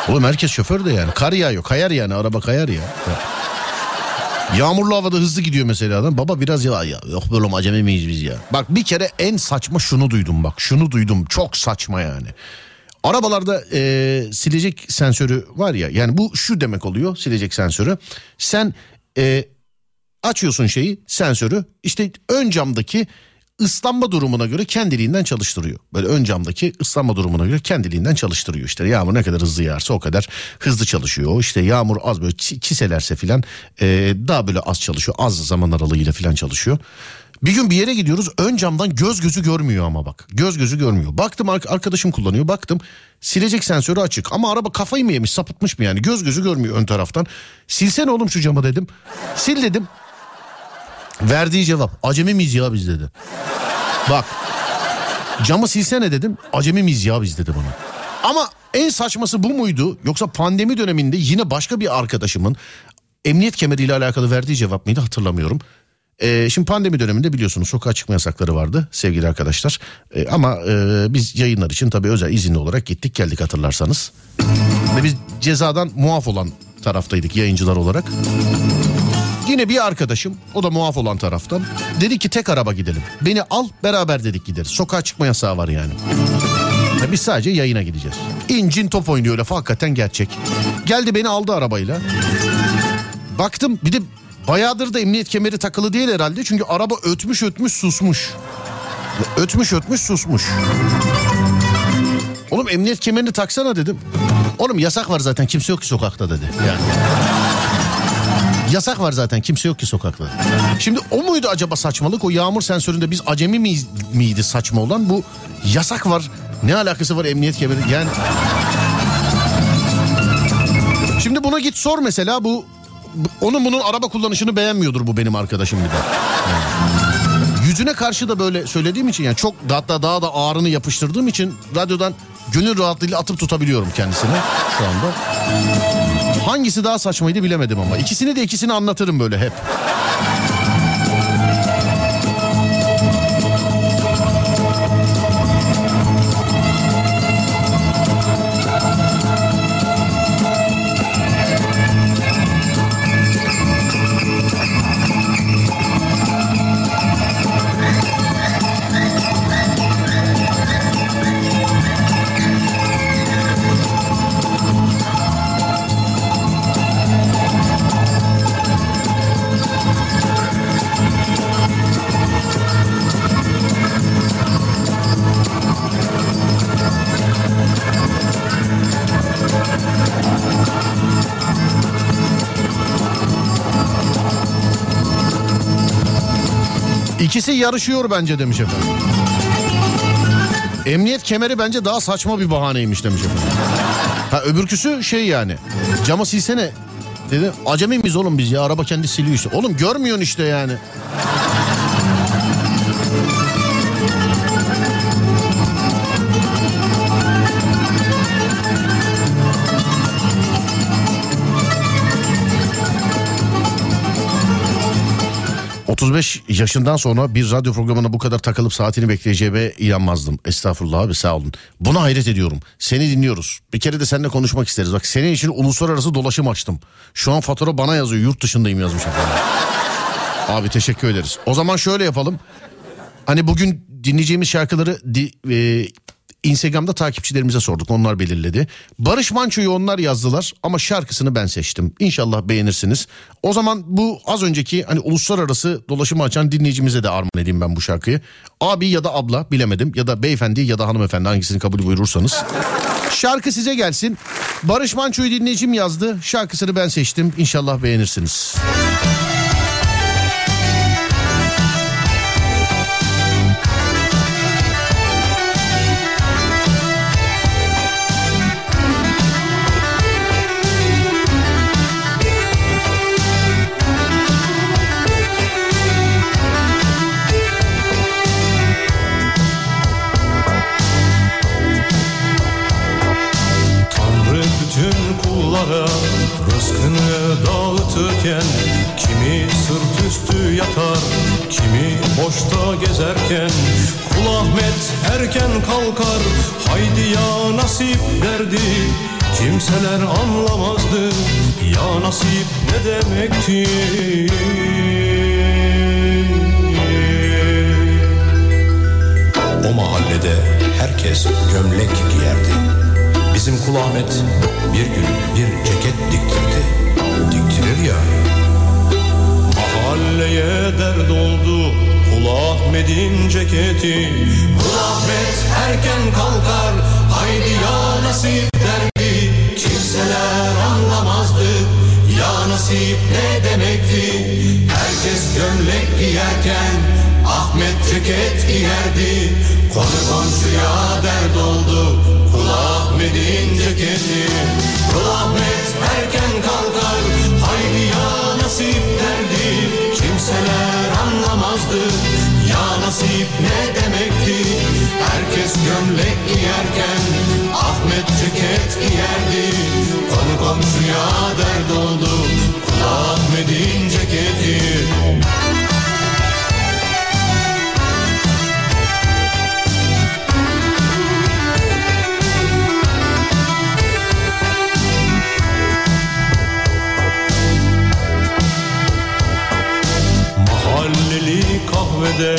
Oğlum herkes şoför de yani. Kar yağıyor kayar yani araba kayar ya. Yağmurlu havada hızlı gidiyor mesela adam. Baba biraz ya, ya yok böyle acemi miyiz biz ya. Bak bir kere en saçma şunu duydum bak. Şunu duydum çok saçma yani. Arabalarda e, silecek sensörü var ya yani bu şu demek oluyor silecek sensörü. Sen e, açıyorsun şeyi sensörü işte ön camdaki ıslanma durumuna göre kendiliğinden çalıştırıyor. Böyle ön camdaki ıslanma durumuna göre kendiliğinden çalıştırıyor. İşte yağmur ne kadar hızlı yağarsa o kadar hızlı çalışıyor. İşte yağmur az böyle çi- çiselerse filan e, daha böyle az çalışıyor. Az zaman aralığıyla filan çalışıyor. Bir gün bir yere gidiyoruz ön camdan göz gözü görmüyor ama bak. Göz gözü görmüyor. Baktım ar- arkadaşım kullanıyor baktım silecek sensörü açık. Ama araba kafayı mı yemiş sapıtmış mı yani göz gözü görmüyor ön taraftan. Silsene oğlum şu camı dedim. Sil dedim. Verdiği cevap acemi miyiz ya biz dedi. Bak camı silsene dedim acemi miyiz ya biz dedi bana. Ama en saçması bu muydu yoksa pandemi döneminde yine başka bir arkadaşımın emniyet kemeriyle alakalı verdiği cevap mıydı hatırlamıyorum. Ee, şimdi pandemi döneminde biliyorsunuz sokağa çıkma yasakları vardı sevgili arkadaşlar. Ee, ama e, biz yayınlar için tabii özel izinli olarak gittik geldik hatırlarsanız. Ve biz cezadan muaf olan taraftaydık yayıncılar olarak. Yine bir arkadaşım o da muaf olan taraftan dedi ki tek araba gidelim. Beni al beraber dedik gideriz. Sokağa çıkma yasağı var yani. Ya Biz sadece yayına gideceğiz. İncin top oynuyor lafı hakikaten gerçek. Geldi beni aldı arabayla. Baktım bir de bayağıdır da emniyet kemeri takılı değil herhalde. Çünkü araba ötmüş ötmüş susmuş. Ötmüş ötmüş susmuş. Oğlum emniyet kemerini taksana dedim. Oğlum yasak var zaten kimse yok ki sokakta dedi. Yani. Yasak var zaten kimse yok ki sokakta. Şimdi o muydu acaba saçmalık? O yağmur sensöründe biz acemi miydi saçma olan? Bu yasak var Ne alakası var emniyet kemeri? Yani Şimdi buna git sor mesela bu- onun bunun araba kullanışını beğenmiyordur bu benim arkadaşım bir de. Yüzüne karşı da böyle söylediğim için yani çok hatta daha da ağrını yapıştırdığım için radyodan gönül rahatlığıyla atıp tutabiliyorum kendisini şu anda. Hangisi daha saçmaydı bilemedim ama ikisini de ikisini anlatırım böyle hep. İkisi yarışıyor bence demiş efendim. Emniyet kemeri bence daha saçma bir bahaneymiş demiş efendim. Ha öbürküsü şey yani. Camı silsene. Dedi acemi miyiz oğlum biz ya araba kendi siliyor işte. Oğlum görmüyorsun işte yani. ...35 yaşından sonra bir radyo programına bu kadar takılıp saatini bekleyeceğime inanmazdım. Estağfurullah abi sağ olun. Buna hayret ediyorum. Seni dinliyoruz. Bir kere de seninle konuşmak isteriz. Bak senin için uluslararası dolaşım açtım. Şu an fatura bana yazıyor. Yurt dışındayım yazmış efendim. Abi teşekkür ederiz. O zaman şöyle yapalım. Hani bugün dinleyeceğimiz şarkıları di- e, Instagram'da takipçilerimize sorduk. Onlar belirledi. Barış Manço'yu onlar yazdılar ama şarkısını ben seçtim. İnşallah beğenirsiniz. O zaman bu az önceki hani uluslararası dolaşımı açan dinleyicimize de armağan edeyim ben bu şarkıyı. Abi ya da abla bilemedim ya da beyefendi ya da hanımefendi hangisini kabul buyurursanız. Şarkı size gelsin. Barış Manço'yu dinleyicim yazdı. Şarkısını ben seçtim. İnşallah beğenirsiniz. Tanrı ne demektir O mahallede herkes gömlek giyerdi. Bizim Kul Ahmet bir gün bir ceket diktirdi. Diktirir ya. Mahalleye dert oldu Kul Ahmet'in ceketi Kul Ahmet erken kalkar Haydi ya nasip nasip ne demekti? Herkes gömlek giyerken Ahmet ceket giyerdi. Konu komşuya dert oldu. Kul Ahmet'in ceketi. Kul Ahmet erken kalkar. Haydi ya nasip derdi. Kimseler anlamazdı. Ya nasip ne demekti? Herkes gömlek giyerken Ahmet ceket giyerdi. Konu komşuya dert oldu Ahmet'in ceketi. Mahalleli kahvede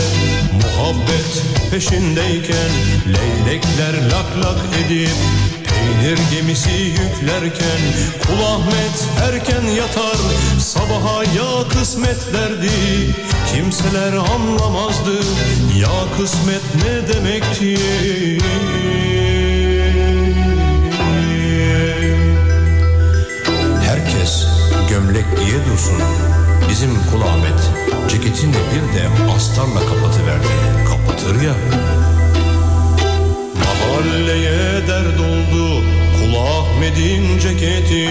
muhabbet peşindeyken Leylekler lak lak edip peynir gemisi yüklerken Kul Ahmet erken yatar sabaha ya kısmet derdi Kimseler anlamazdı ya kısmet ne demekti Herkes gömlek giye dursun. Bizim Kul Ahmet ceketini bir de astarla kapatıverdi. Kapatır ya. Mahalleye dert oldu Kul Ahmet'in ceketi.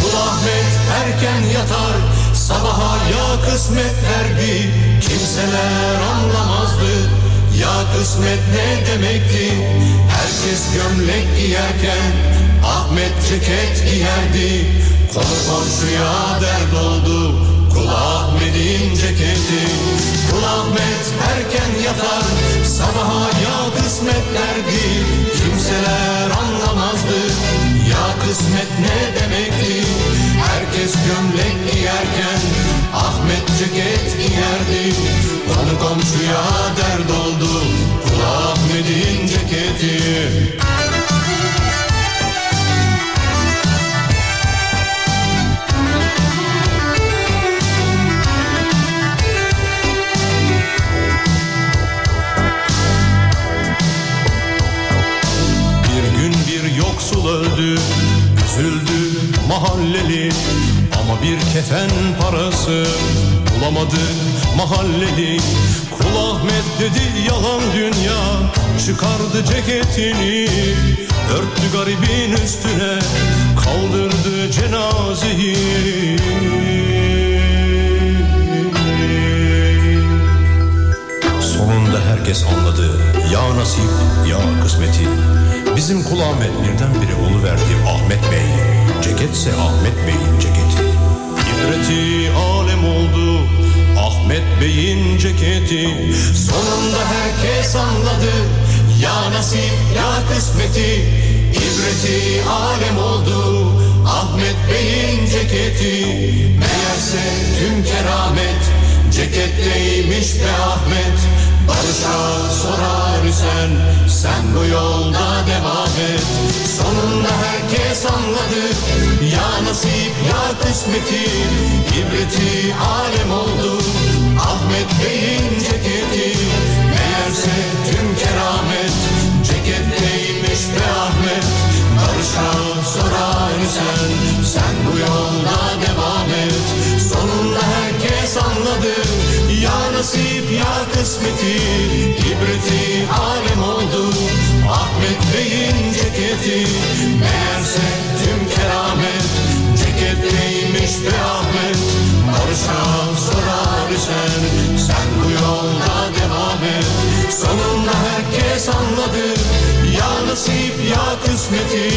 Kul Ahmet erken yatar Sabaha ya kısmet derdi. Kimseler anlamazdı Ya kısmet ne demekti? Herkes gömlek giyerken Ahmet ceket giyerdi. Konu komşuya dert oldu Kul Ahmet'in ceketi mahalleli Kul Ahmet dedi yalan dünya. Çıkardı ceketini Örttü garibin üstüne Kaldırdı cenazeyi. Sonunda herkes anladı. Ya nasip ya kısmeti. Bizim kul Ahmet birdenbire oluverdi Ahmet Bey. Ceketse Ahmet Bey'in ceketi. İbreti alem oldu Ahmet Bey'in ceketi. Sonunda herkes anladı. Ya nasip ya kısmeti. İbreti alem oldu. Ahmet Bey'in ceketi. Meğerse tüm keramet. Ceketteymiş be Ahmet. Barış'a sorar isen Sen bu yolda devam et. Sonunda herkes anladı. Ya nasip ya kısmeti. İbreti alem oldu Ahmet Bey'in ceketi Meğerse tüm keramet. Ceketteymiş be Ahmet Barış'a sorar isen. Sen bu yolda devam et Sonunda herkes anladı. Ya nasip ya kısmeti İbreti alem oldu. Ahmet Bey'in ceketi Meğerse tüm keramet. Ceketteymiş be Ahmet Barış'a sorar isen Sen bu yolda devam et. Sonunda herkes anladı. Ya nasip ya kısmeti.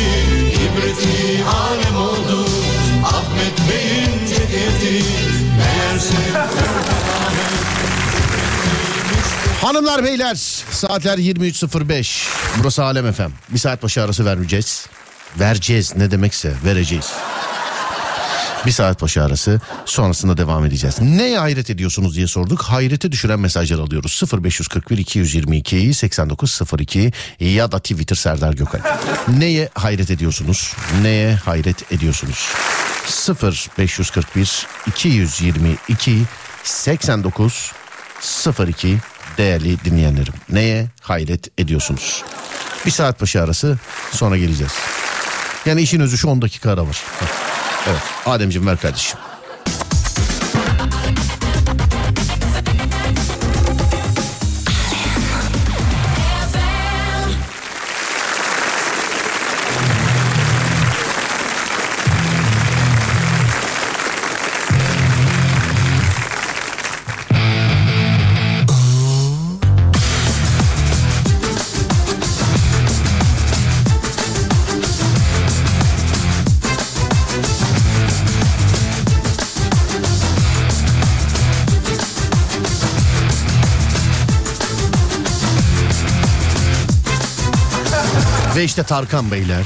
İbreti alem oldu. Ahmet Bey'in ceketi. Meğerse Hanımlar beyler saatler 23.05 burası Alem FM bir saat başı arası vermeyeceğiz. Vereceğiz ne demekse vereceğiz bir saat başı arası sonrasında devam edeceğiz. Neye hayret ediyorsunuz diye sorduk. Hayrete düşüren mesajlar alıyoruz. 0541 222 8902 ya da Twitter Serdar Gökal. Neye hayret ediyorsunuz? Neye hayret ediyorsunuz? 0541 222 89 02 değerli dinleyenlerim. Neye hayret ediyorsunuz? Bir saat başı arası sonra geleceğiz. Yani işin özü şu 10 dakika ara var. Evet Ademciğim ver kardeşim. İşte Tarkan Beyler.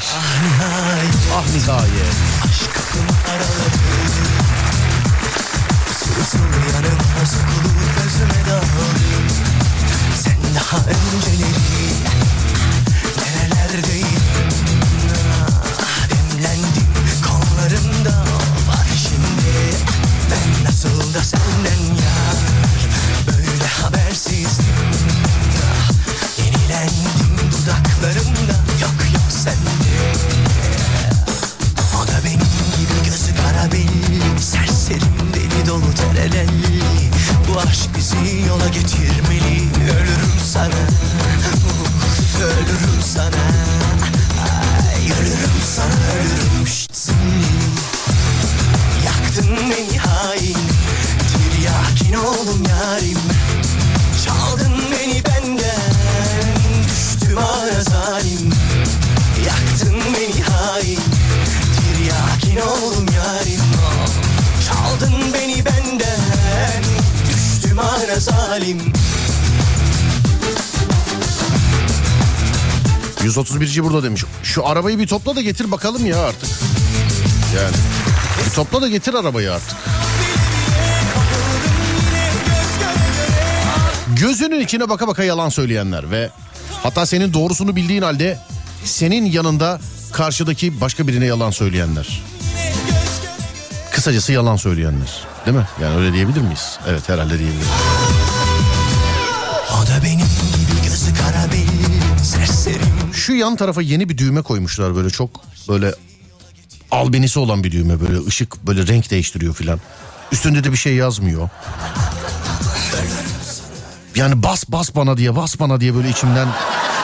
Ah nihayet. Sokulup gözüme dağılır Sen daha önceleri 131'ci burada demiş. Şu arabayı bir topla da getir bakalım ya artık. Yani bir topla da getir arabayı artık. Gözünün içine baka baka yalan söyleyenler ve hatta senin doğrusunu bildiğin halde senin yanında karşıdaki başka birine yalan söyleyenler. Kısacası yalan söyleyenler. Değil mi? Yani öyle diyebilir miyiz? Evet herhalde diyebiliriz. Şu yan tarafa yeni bir düğme koymuşlar böyle çok böyle albenisi olan bir düğme böyle ışık böyle renk değiştiriyor filan. Üstünde de bir şey yazmıyor. Yani bas bas bana diye bas bana diye böyle içimden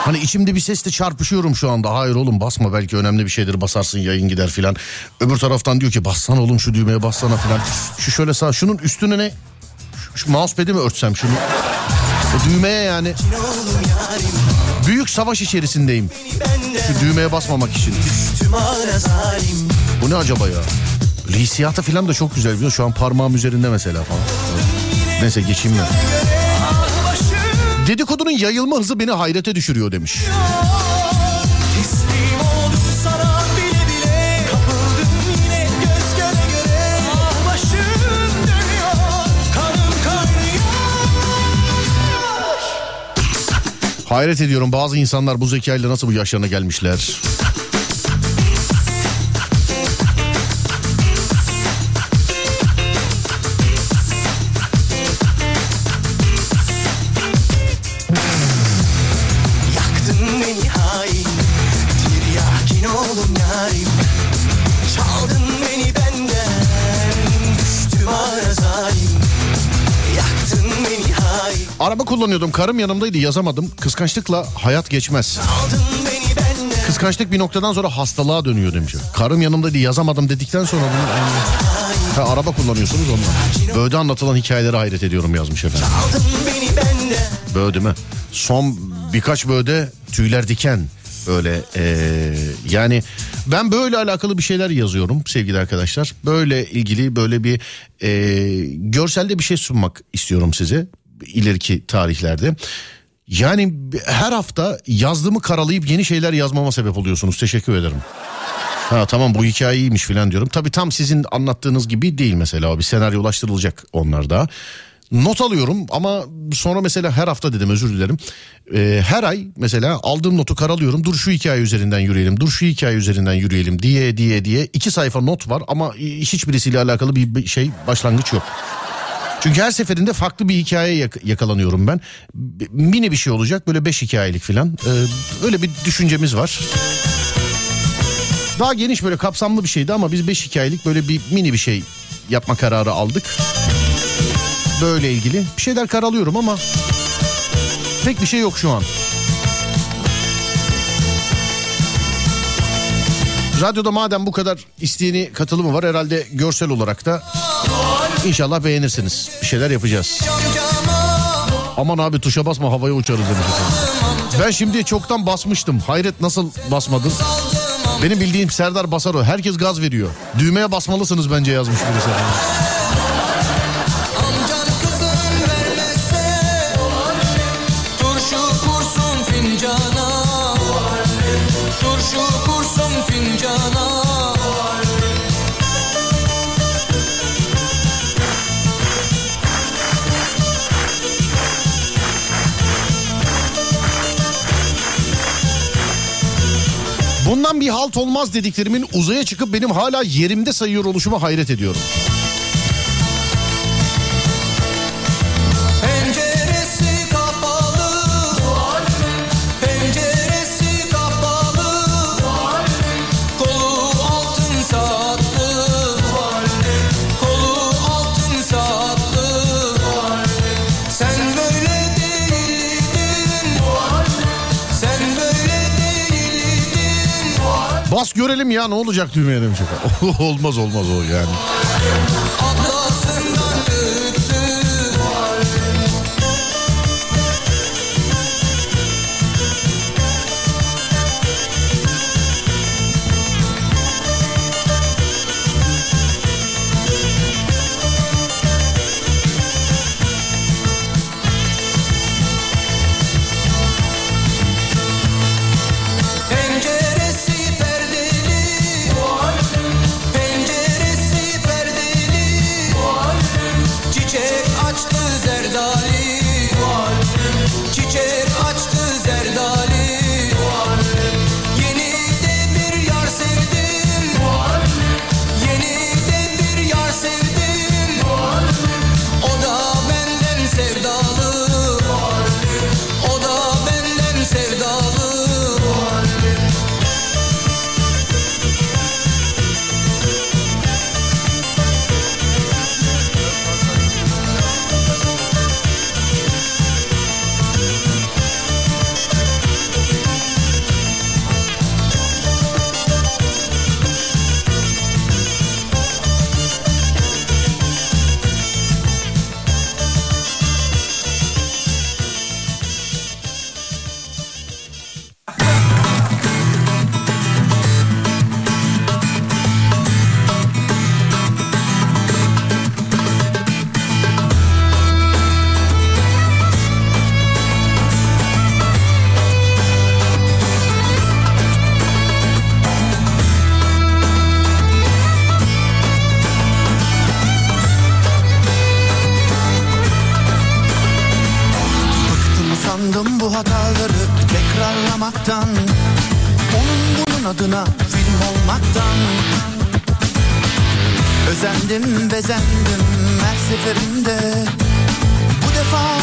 hani içimde bir sesle çarpışıyorum şu anda. Hayır oğlum basma belki önemli bir şeydir basarsın yayın gider filan. Öbür taraftan diyor ki bassana oğlum şu düğmeye bassana filan. Şu şöyle sağ şunun üstüne ne? Şu, şu mousepad'i mi örtsem şunu? O düğmeye yani. Büyük savaş içerisindeyim. Şu düğmeye basmamak için. Bu ne acaba ya? Hissiyatı falan da çok güzel biliyor. Şu an parmağım üzerinde mesela falan. Neyse geçeyim ben. Dedikodunun yayılma hızı beni hayrete düşürüyor demiş. Hayret ediyorum bazı insanlar bu zekayla nasıl bu yaşlarına gelmişler. Kullanıyordum karım yanımdaydı yazamadım. Kıskançlıkla hayat geçmez. Kıskançlık bir noktadan sonra hastalığa dönüyor demiş. Karım yanımdaydı yazamadım dedikten sonra bunu... Ha, araba kullanıyorsunuz ondan. Böyle anlatılan hikayelere hayret ediyorum yazmış efendim. Değil mi? Son birkaç bölde tüyler diken böyle eee, yani ben böyle alakalı bir şeyler yazıyorum sevgili arkadaşlar. Böyle ilgili böyle bir eee, görselde bir şey sunmak istiyorum size ileriki tarihlerde. Yani her hafta yazdığımı karalayıp yeni şeyler yazmama sebep oluyorsunuz. Teşekkür ederim. Ha tamam bu hikaye iyiymiş filan diyorum. Tabii tam sizin anlattığınız gibi değil mesela. Bir senaryolaştırılacak onlar da. Not alıyorum ama sonra mesela her hafta dedim özür dilerim. Ee, her ay mesela aldığım notu karalıyorum. Dur şu hikaye üzerinden yürüyelim. Dur şu hikaye üzerinden yürüyelim diye diye diye. iki sayfa not var ama hiçbirisiyle alakalı bir şey başlangıç yok. Çünkü her seferinde farklı bir hikaye yak- yakalanıyorum ben. B- Mini bir şey olacak böyle beş hikayelik filan. Ee, öyle bir düşüncemiz var. Daha geniş böyle kapsamlı bir şeydi ama biz beş hikayelik böyle bir mini bir şey yapma kararı aldık. Böyle ilgili bir şeyler karalıyorum ama pek bir şey yok şu an. Radyoda madem bu kadar isteyeni katılımı var herhalde görsel olarak da inşallah beğenirsiniz. Bir şeyler yapacağız. Aman abi tuşa basma havaya uçarız demiş efendim. Ben şimdi çoktan basmıştım. Hayret nasıl basmadın? Benim bildiğim Serdar basar. Herkes gaz veriyor. Düğmeye basmalısınız bence yazmış birisi. Turşu kursun fincana Turşu kursun Bir halt olmaz dediklerimin uzaya çıkıp benim hala yerimde sayıyor oluşuma hayret ediyorum. Görelim ya ne olacak düğmeye demiş olmaz olmaz o yani.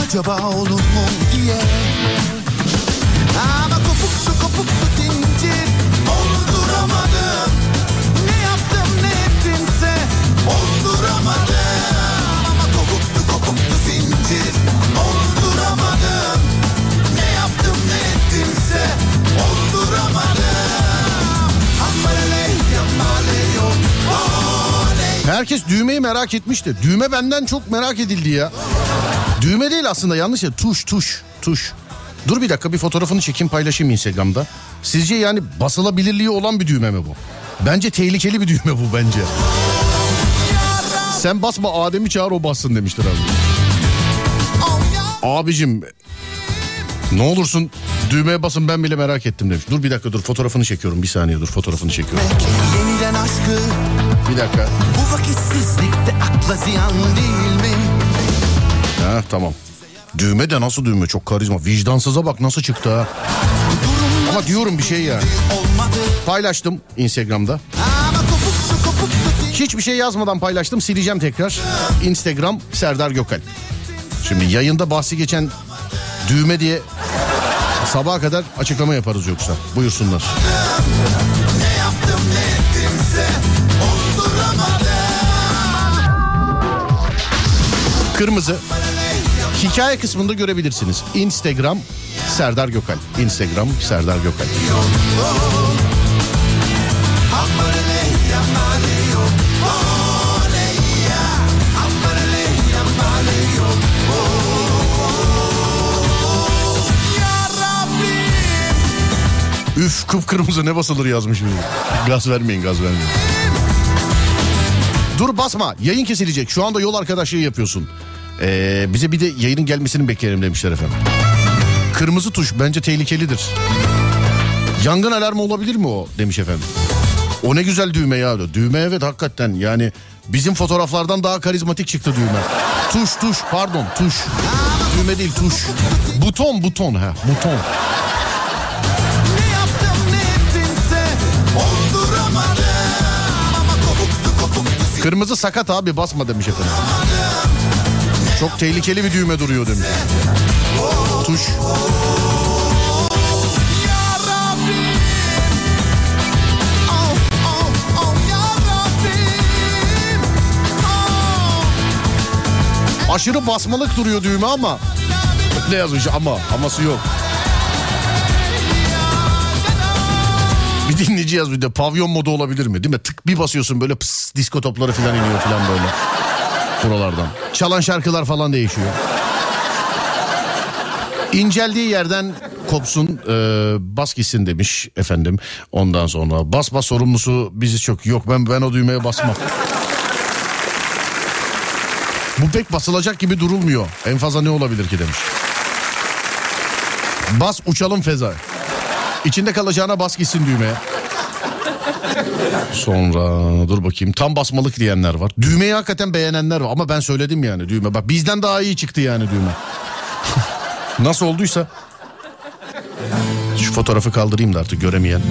Acaba olur mu diye Ama kopuktu kopuktu zincir Olduramadım Ne yaptım ne ettimse Olduramadım Ama kopuktu kopuktu zincir Olduramadım Ne yaptım ne ettimse Olduramadım Herkes düğmeyi merak etmişti. Düğme benden çok merak edildi ya. Düğme değil aslında yanlış ya. Tuş tuş tuş. Dur bir dakika bir fotoğrafını çekeyim paylaşayım Instagram'da. Sizce yani basılabilirliği olan bir düğme mi bu? Bence tehlikeli bir düğme bu bence. Sen basma Adem'i çağır o bassın demiştir abi. Abicim ne olursun düğmeye basın ben bile merak ettim demiş. Dur bir dakika dur fotoğrafını çekiyorum bir saniye dur fotoğrafını çekiyorum. Bir dakika. Bu vakitsizlikte akla ziyan değil mi? Ha tamam. Düğme de nasıl düğme çok karizma. Vicdansıza bak nasıl çıktı ha. Ama diyorum bir şey ya. Paylaştım Instagram'da. Hiçbir şey yazmadan paylaştım sileceğim tekrar. Instagram Serdar Gökal. Şimdi yayında bahsi geçen düğme diye sabaha kadar açıklama yaparız yoksa. Buyursunlar. Ne yaptım ne ettimse Kırmızı. Hikaye kısmında görebilirsiniz. Instagram Serdar Gökal. Instagram Serdar Gökal. Üf kıpkırmızı ne basılır yazmış. biri. Gaz vermeyin gaz vermeyin. Dur basma yayın kesilecek şu anda yol arkadaşlığı yapıyorsun. Ee, bize bir de yayının gelmesini bekleyelim demişler efendim. Kırmızı tuş bence tehlikelidir. Yangın alarmı olabilir mi o demiş efendim. O ne güzel düğme ya. Düğme evet hakikaten yani bizim fotoğraflardan daha karizmatik çıktı düğme. Tuş tuş pardon tuş. Düğme değil tuş. Buton buton ha buton. Kırmızı sakat abi basma demiş efendim. Çok tehlikeli bir düğme duruyor demiş. Tuş. Aşırı basmalık duruyor düğme ama. Ne yazmış ama aması yok. Bir dinleyici yaz bir de pavyon modu olabilir mi? Değil mi? Tık bir basıyorsun böyle pıs disko topları falan iniyor falan böyle. Buralardan. Çalan şarkılar falan değişiyor. İnceldiği yerden kopsun e, bas gitsin demiş efendim. Ondan sonra bas bas sorumlusu bizi çok. Yok ben ben o düğmeye basmam. Bu pek basılacak gibi durulmuyor. En fazla ne olabilir ki demiş. Bas uçalım feza. İçinde kalacağına bas gitsin düğmeye. Sonra dur bakayım tam basmalık diyenler var. Düğmeyi hakikaten beğenenler var ama ben söyledim yani düğme. Bak bizden daha iyi çıktı yani düğme. Nasıl olduysa. Şu fotoğrafı kaldırayım da artık göremeyen.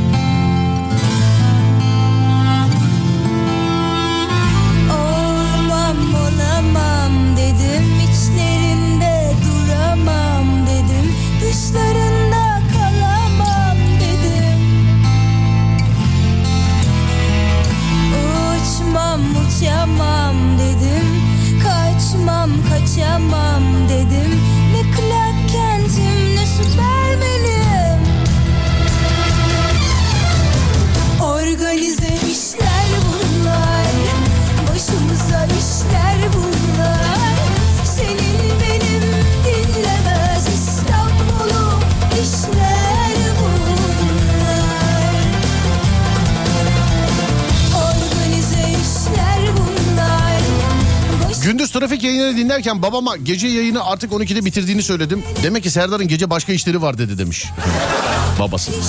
Gündüz trafik yayınları dinlerken babama gece yayını artık 12'de bitirdiğini söyledim. Demek ki Serdar'ın gece başka işleri var dedi demiş. Babası.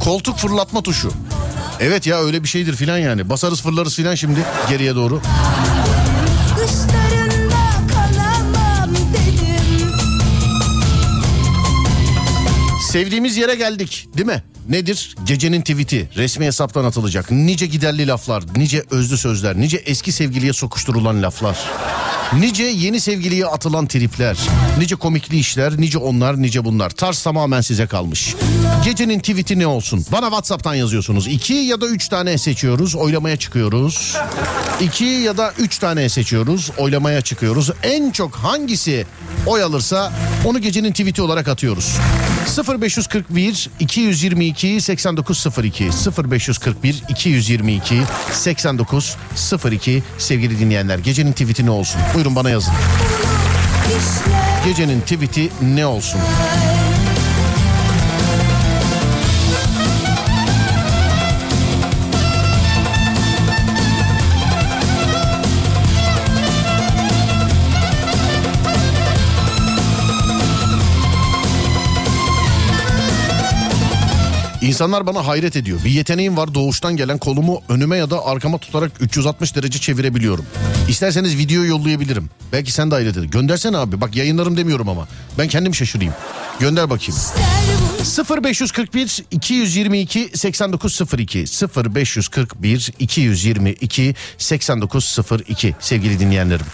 Koltuk fırlatma tuşu. Evet ya öyle bir şeydir filan yani. Basarız fırlarız filan şimdi geriye doğru. Sevdiğimiz yere geldik değil mi? Nedir? Gecenin tweet'i resmi hesaptan atılacak. Nice giderli laflar, nice özlü sözler, nice eski sevgiliye sokuşturulan laflar. Nice yeni sevgiliye atılan tripler, nice komikli işler, nice onlar, nice bunlar. Tarz tamamen size kalmış. Gecenin tweet'i ne olsun? Bana WhatsApp'tan yazıyorsunuz. İki ya da üç tane seçiyoruz, oylamaya çıkıyoruz. İki ya da üç tane seçiyoruz, oylamaya çıkıyoruz. En çok hangisi oy alırsa onu gecenin tweet'i olarak atıyoruz. 0541 222 8902 0541 222 8902 sevgili dinleyenler gecenin tweet'i ne olsun? Buyurun bana yazın. Gecenin tweet'i ne olsun? İnsanlar bana hayret ediyor. Bir yeteneğim var doğuştan gelen kolumu önüme ya da arkama tutarak 360 derece çevirebiliyorum. İsterseniz video yollayabilirim. Belki sen de hayret eder. Göndersene abi. Bak yayınlarım demiyorum ama. Ben kendim şaşırayım. Gönder bakayım. 0541 222 8902 0541 222 8902 sevgili dinleyenlerim.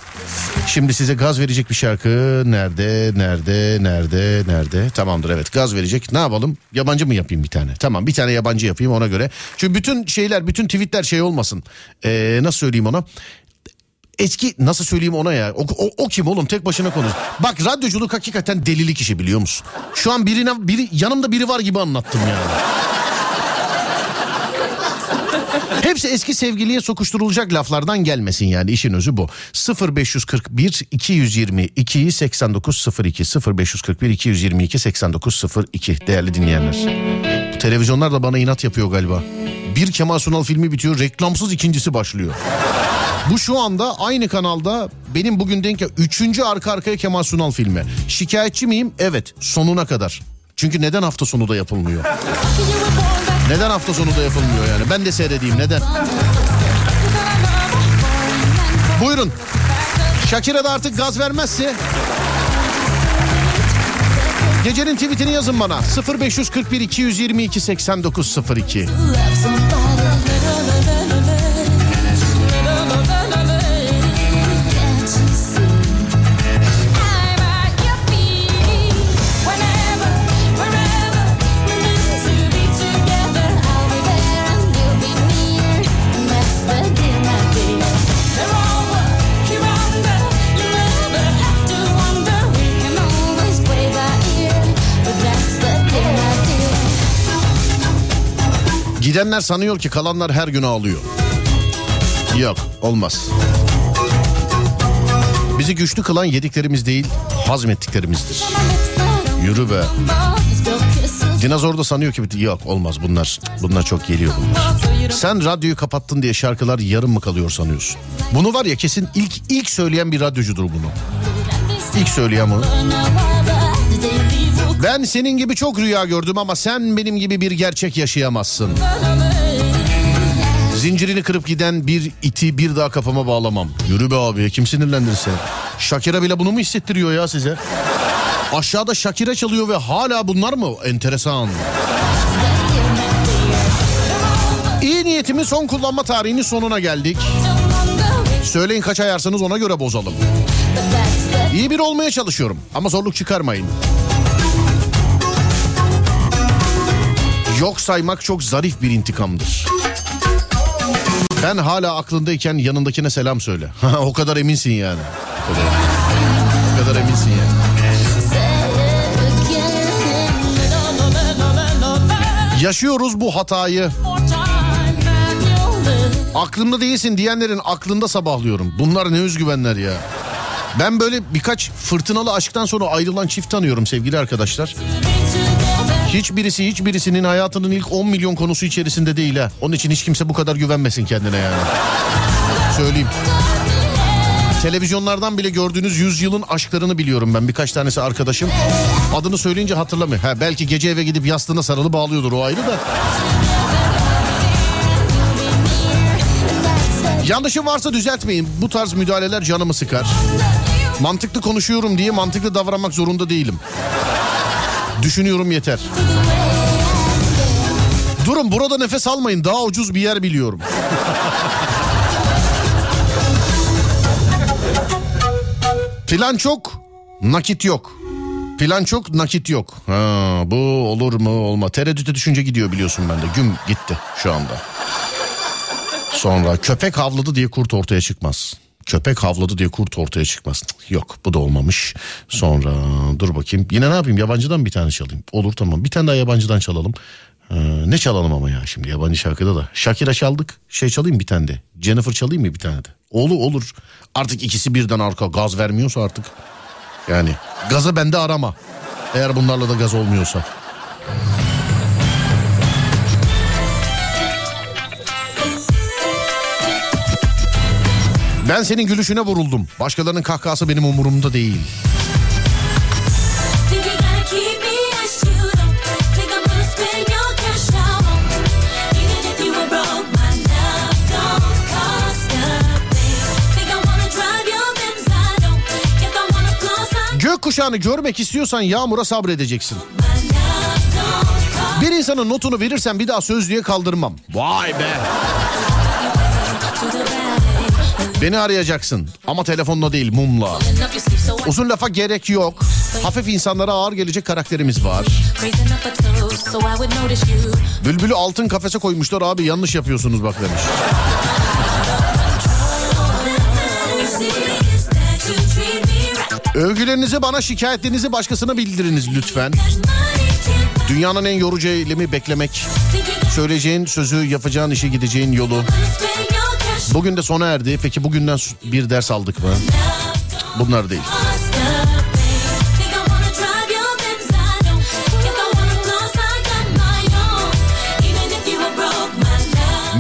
Şimdi size gaz verecek bir şarkı. Nerede nerede nerede nerede? Tamamdır evet. Gaz verecek. Ne yapalım? Yabancı mı yapayım bir tane? Tamam bir tane yabancı yapayım ona göre. Çünkü bütün şeyler bütün tweetler şey olmasın. Ee, nasıl söyleyeyim ona Eski nasıl söyleyeyim ona ya? O, o, o kim oğlum tek başına konuş. Bak radyoculuk hakikaten delilik işi biliyor musun? Şu an birine biri yanımda biri var gibi anlattım yani. Hepsi eski sevgiliye sokuşturulacak laflardan gelmesin yani işin özü bu. 0541 222 8902 0541 222 8902 değerli dinleyenler. Bu televizyonlar da bana inat yapıyor galiba. Bir Kemal Sunal filmi bitiyor reklamsız ikincisi başlıyor. Bu şu anda aynı kanalda benim bugün denk üçüncü arka arkaya Kemal Sunal filmi. Şikayetçi miyim? Evet sonuna kadar. Çünkü neden hafta sonu da yapılmıyor? Neden hafta sonu da yapılmıyor yani? Ben de seyredeyim neden? Buyurun. Shakira da artık gaz vermezse Gecenin tweetini yazın bana. 0541 222 8902 Gidenler sanıyor ki kalanlar her gün ağlıyor. Yok olmaz. Bizi güçlü kılan yediklerimiz değil hazmettiklerimizdir. Yürü be. Dinozor da sanıyor ki yok olmaz bunlar. Bunlar çok geliyor bunlar. Sen radyoyu kapattın diye şarkılar yarım mı kalıyor sanıyorsun? Bunu var ya kesin ilk ilk söyleyen bir radyocudur bunu. İlk söyleyen bu. Ben senin gibi çok rüya gördüm ama sen benim gibi bir gerçek yaşayamazsın. Zincirini kırıp giden bir iti bir daha kafama bağlamam. Yürü be abi kim sinirlendir sen? Shakira bile bunu mu hissettiriyor ya size? Aşağıda Shakira çalıyor ve hala bunlar mı? Enteresan. İyi niyetimin son kullanma tarihinin sonuna geldik. Söyleyin kaç ayarsanız ona göre bozalım. İyi bir olmaya çalışıyorum ama zorluk çıkarmayın. Yok saymak çok zarif bir intikamdır. Ben hala aklındayken yanındakine selam söyle. o kadar eminsin yani. O kadar, o kadar eminsin yani. Yaşıyoruz bu hatayı. Aklımda değilsin diyenlerin aklında sabahlıyorum. Bunlar ne özgüvenler ya. Ben böyle birkaç fırtınalı aşktan sonra ayrılan çift tanıyorum sevgili arkadaşlar. Hiçbirisi hiçbirisinin hayatının ilk 10 milyon konusu içerisinde değil ha. Onun için hiç kimse bu kadar güvenmesin kendine yani. Söyleyeyim. Televizyonlardan bile gördüğünüz yüzyılın aşklarını biliyorum ben. Birkaç tanesi arkadaşım. Adını söyleyince hatırlamıyor. Ha, belki gece eve gidip yastığına sarılı bağlıyordur o ayrı da. Yanlışım varsa düzeltmeyin. Bu tarz müdahaleler canımı sıkar. Mantıklı konuşuyorum diye mantıklı davranmak zorunda değilim. Düşünüyorum yeter. Durun burada nefes almayın daha ucuz bir yer biliyorum. Plan çok, nakit yok. Plan çok, nakit yok. Ha, bu olur mu olma. Tereddüte düşünce gidiyor biliyorsun bende. Güm gitti şu anda. Sonra köpek havladı diye kurt ortaya çıkmaz. Köpek havladı diye kurt ortaya çıkmaz. Cık, Yok bu da olmamış. Sonra dur bakayım. Yine ne yapayım yabancıdan bir tane çalayım. Olur tamam bir tane daha yabancıdan çalalım. Ee, ne çalalım ama ya şimdi yabancı şarkıda da. Shakira çaldık. Şey çalayım bir tane de. Jennifer çalayım mı bir tane de? Olur olur. Artık ikisi birden arka gaz vermiyorsa artık. Yani gazı bende arama. Eğer bunlarla da gaz olmuyorsa. Drive your Benz, I don't. If I wanna floss, I Gökkuşağını görmek istiyorsan yağmura sabredeceksin. Bir insanın notunu verirsen bir daha sözlüğe kaldırmam. Vay be. Beni arayacaksın ama telefonla değil mumla. Uzun lafa gerek yok. Hafif insanlara ağır gelecek karakterimiz var. Bülbülü altın kafese koymuşlar abi yanlış yapıyorsunuz bak demiş. Övgülerinizi bana şikayetlerinizi başkasına bildiriniz lütfen. Dünyanın en yorucu eylemi beklemek. Söyleyeceğin sözü yapacağın işe gideceğin yolu. Bugün de sona erdi. Peki bugünden bir ders aldık mı? Bunlar değil.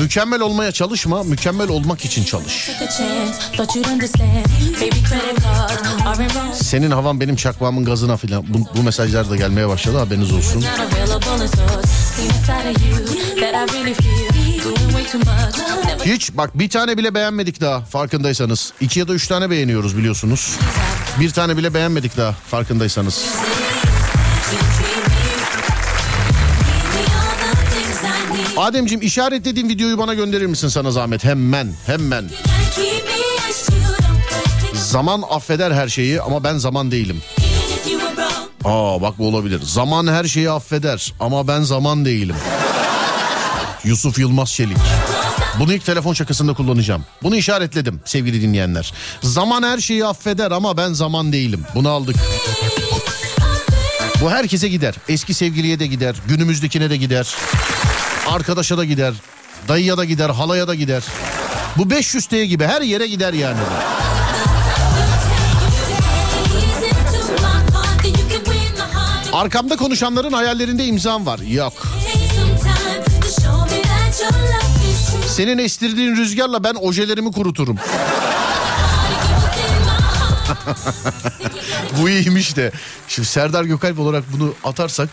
Mükemmel olmaya çalışma, mükemmel olmak için çalış. Senin havan benim çakmağımın gazına filan. Bu, bu mesajlar da gelmeye başladı haberiniz olsun. Hiç bak bir tane bile beğenmedik daha farkındaysanız. İki ya da üç tane beğeniyoruz biliyorsunuz. Bir tane bile beğenmedik daha farkındaysanız. Ademciğim işaretlediğin videoyu bana gönderir misin sana zahmet? Hemen hemen. Zaman affeder her şeyi ama ben zaman değilim. Aa bak bu olabilir. Zaman her şeyi affeder ama ben zaman değilim. Yusuf Yılmaz Çelik. Bunu ilk telefon şakasında kullanacağım. Bunu işaretledim sevgili dinleyenler. Zaman her şeyi affeder ama ben zaman değilim. Bunu aldık. Bu herkese gider. Eski sevgiliye de gider. Günümüzdekine de gider. Arkadaşa da gider. Dayıya da gider. Halaya da gider. Bu 500T gibi her yere gider yani. Arkamda konuşanların hayallerinde imzam var. Yok. Senin estirdiğin rüzgarla ben ojelerimi kuruturum. Bu iyiymiş de. Şimdi Serdar Gökalp olarak bunu atarsak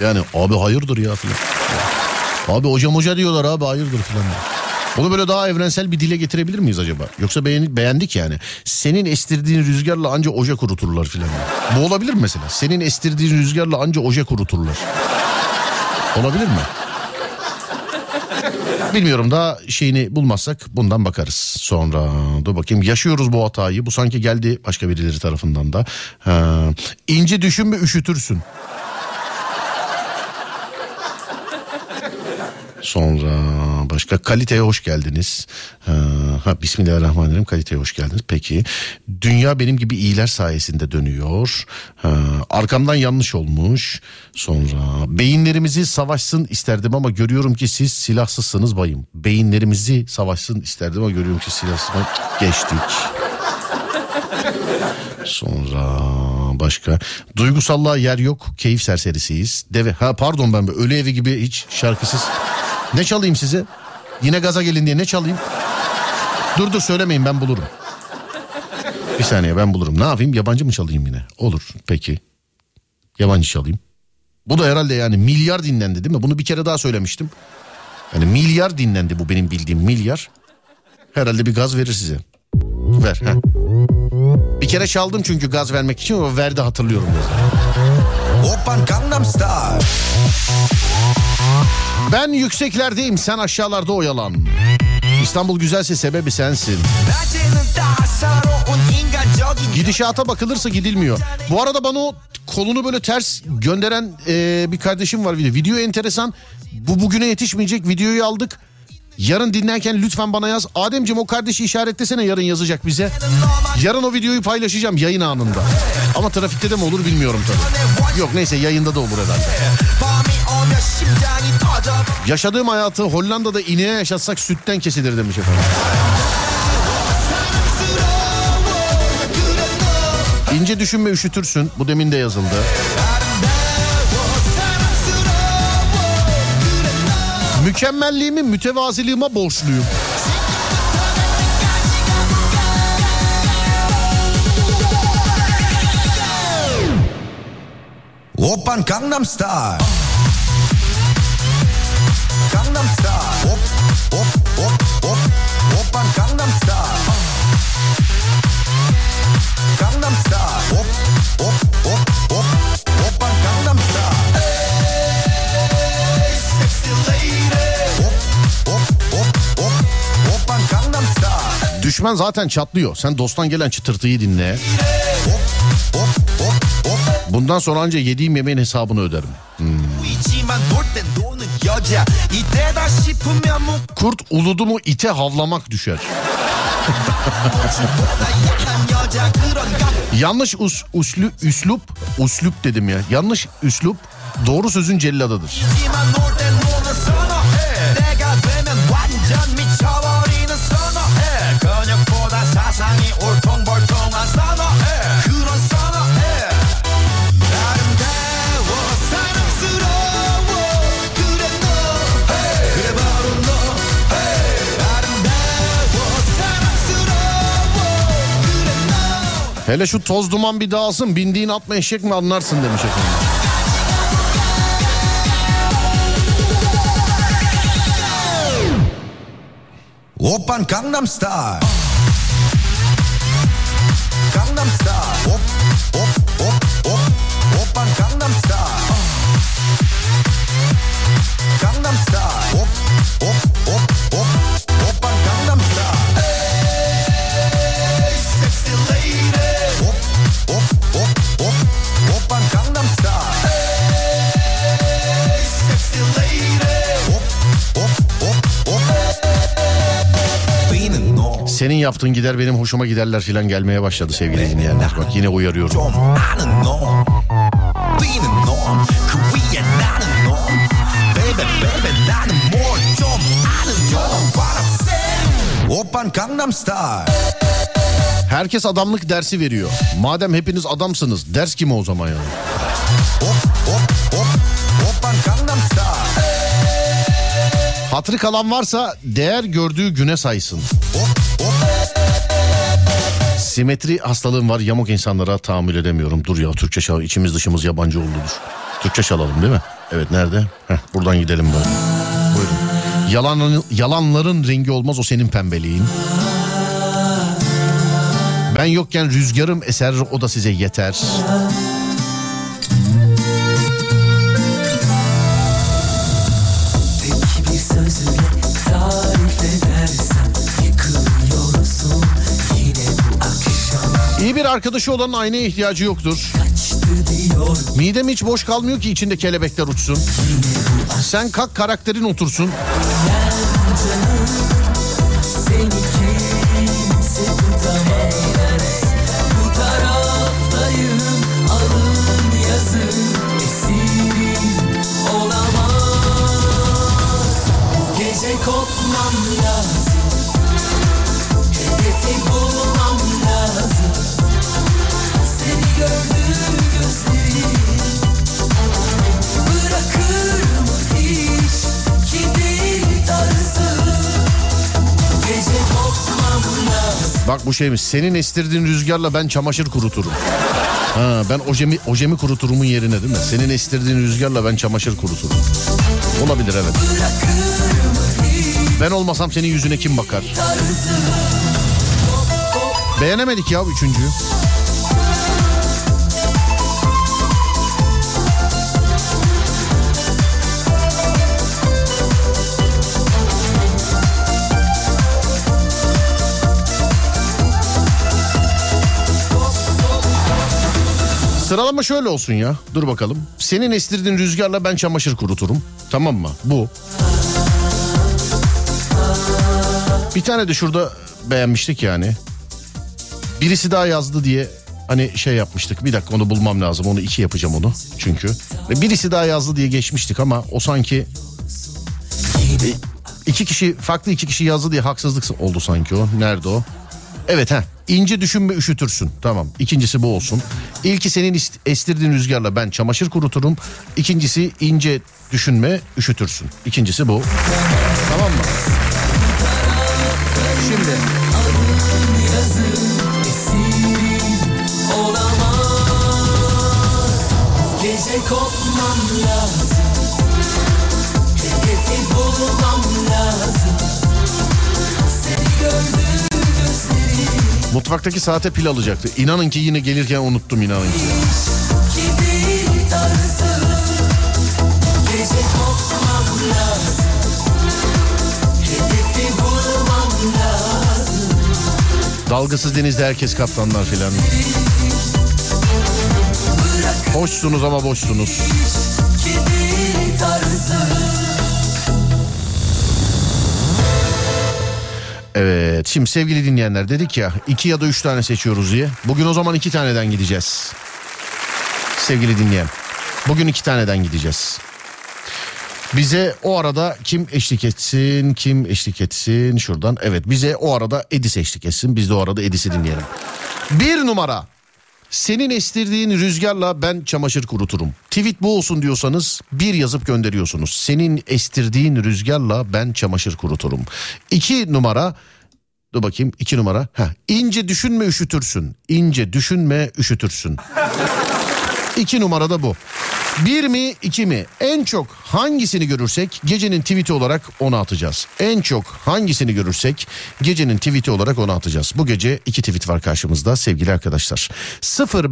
yani abi hayırdır ya filan. Abi hocam hoca diyorlar abi hayırdır filan. Bunu böyle daha evrensel bir dile getirebilir miyiz acaba? Yoksa beğen, beğendik yani. Senin estirdiğin rüzgarla anca oje kuruturlar filan. Bu olabilir mi mesela? Senin estirdiğin rüzgarla anca oje kuruturlar. Olabilir mi? Bilmiyorum daha şeyini bulmazsak bundan bakarız. Sonra dur bakayım yaşıyoruz bu hatayı. Bu sanki geldi başka birileri tarafından da. Ha, ince düşünme üşütürsün. Sonra başka kaliteye hoş geldiniz. Ha, ha, Bismillahirrahmanirrahim kaliteye hoş geldiniz. Peki dünya benim gibi iyiler sayesinde dönüyor. Ha, arkamdan yanlış olmuş. Sonra beyinlerimizi savaşsın isterdim ama görüyorum ki siz silahsızsınız bayım. Beyinlerimizi savaşsın isterdim ama görüyorum ki silahsız. Geçtik. Sonra başka duygusallığa yer yok keyif serserisiyiz. Deve ha pardon ben böyle ölü evi gibi hiç şarkısız. Ne çalayım size? Yine gaza gelin diye ne çalayım? Dur dur söylemeyin ben bulurum. Bir saniye ben bulurum. Ne yapayım yabancı mı çalayım yine? Olur peki. Yabancı çalayım. Bu da herhalde yani milyar dinlendi değil mi? Bunu bir kere daha söylemiştim. Yani milyar dinlendi bu benim bildiğim milyar. Herhalde bir gaz verir size. Ver. Heh. Bir kere çaldım çünkü gaz vermek için o verdi hatırlıyorum. Ben yükseklerdeyim sen aşağılarda oyalan. İstanbul güzelse sebebi sensin. Gidişata bakılırsa gidilmiyor. Bu arada bana o kolunu böyle ters gönderen e, bir kardeşim var. Video enteresan. Bu bugüne yetişmeyecek videoyu aldık. Yarın dinlerken lütfen bana yaz. Ademciğim o kardeşi işaretlesene yarın yazacak bize. Yarın o videoyu paylaşacağım yayın anında. Ama trafikte de mi olur bilmiyorum tabii. Yok neyse yayında da olur herhalde. Yaşadığım hayatı Hollanda'da ineğe yaşatsak sütten kesilir demiş efendim. İnce düşünme üşütürsün. Bu demin de yazıldı. Mükemmelliğimi mütevaziliğime borçluyum. Open Gangnam Style. düşman zaten çatlıyor. Sen dosttan gelen çıtırtıyı dinle. Bundan sonra anca yediğim yemeğin hesabını öderim. Hmm. Kurt uludu mu ite havlamak düşer. Yanlış us, uslü, üslup, uslup dedim ya. Yanlış üslup doğru sözün celladıdır. Hele şu toz duman bir dağılsın bindiğin at mı eşek mi anlarsın demiş efendim. Open Gangnam Style. senin yaptığın gider benim hoşuma giderler filan gelmeye başladı sevgili dinleyenler. Bak yine uyarıyorum. Herkes adamlık dersi veriyor. Madem hepiniz adamsınız ders kime o zaman yani? Hatırı kalan varsa değer gördüğü güne saysın. Hop. Simetri hastalığım var yamuk insanlara tahammül edemiyorum. Dur ya Türkçe çal içimiz dışımız yabancı oldudur. Türkçe çalalım değil mi? Evet nerede? Heh, buradan gidelim böyle. Buyurun. Yalan, yalanların rengi olmaz o senin pembeliğin. Ben yokken rüzgarım eser o da size yeter. Tek bir sözle tarif edersem İyi bir arkadaşı olan aynaya ihtiyacı yoktur. Midem hiç boş kalmıyor ki içinde kelebekler uçsun. Sen kalk karakterin otursun. Bak bu şeymiş. Senin estirdiğin rüzgarla ben çamaşır kuruturum. Ha, ben ojemi, ojemi kuruturumun yerine değil mi? Senin estirdiğin rüzgarla ben çamaşır kuruturum. Olabilir evet. Ben olmasam senin yüzüne kim bakar? Beğenemedik ya üçüncüyü. Sıralama şöyle olsun ya. Dur bakalım. Senin estirdiğin rüzgarla ben çamaşır kuruturum. Tamam mı? Bu. Bir tane de şurada beğenmiştik yani. Birisi daha yazdı diye hani şey yapmıştık. Bir dakika onu bulmam lazım. Onu iki yapacağım onu çünkü. Ve birisi daha yazdı diye geçmiştik ama o sanki e, iki kişi farklı iki kişi yazdı diye haksızlık oldu sanki o. Nerede o? Evet ha. İnce düşünme üşütürsün. Tamam. İkincisi bu olsun. İlki senin estirdiğin rüzgarla ben çamaşır kuruturum. İkincisi ince düşünme üşütürsün. İkincisi bu. Tamam mı? Şimdi Gece kopmam lazım Hedefi bulmam lazım Seni gözlerim mutfaktaki saate pil alacaktı. İnanın ki yine gelirken unuttum inanın ki. Dalgasız denizde herkes kaptanlar filan. Hoşsunuz ama boşsunuz. Gibi Evet şimdi sevgili dinleyenler dedik ya iki ya da üç tane seçiyoruz diye. Bugün o zaman iki taneden gideceğiz. Sevgili dinleyen. Bugün iki taneden gideceğiz. Bize o arada kim eşlik etsin, kim eşlik etsin şuradan. Evet bize o arada Edis eşlik etsin. Biz de o arada Edis'i dinleyelim. Bir numara. Senin estirdiğin rüzgarla ben çamaşır kuruturum. Tweet bu olsun diyorsanız bir yazıp gönderiyorsunuz. Senin estirdiğin rüzgarla ben çamaşır kuruturum. İki numara dur bakayım iki numara. Heh, ince düşünme üşütürsün. İnce düşünme üşütürsün. İki numarada bu. Bir mi iki mi? En çok hangisini görürsek gecenin tweet'i olarak onu atacağız. En çok hangisini görürsek gecenin tweet'i olarak onu atacağız. Bu gece iki tweet var karşımızda sevgili arkadaşlar.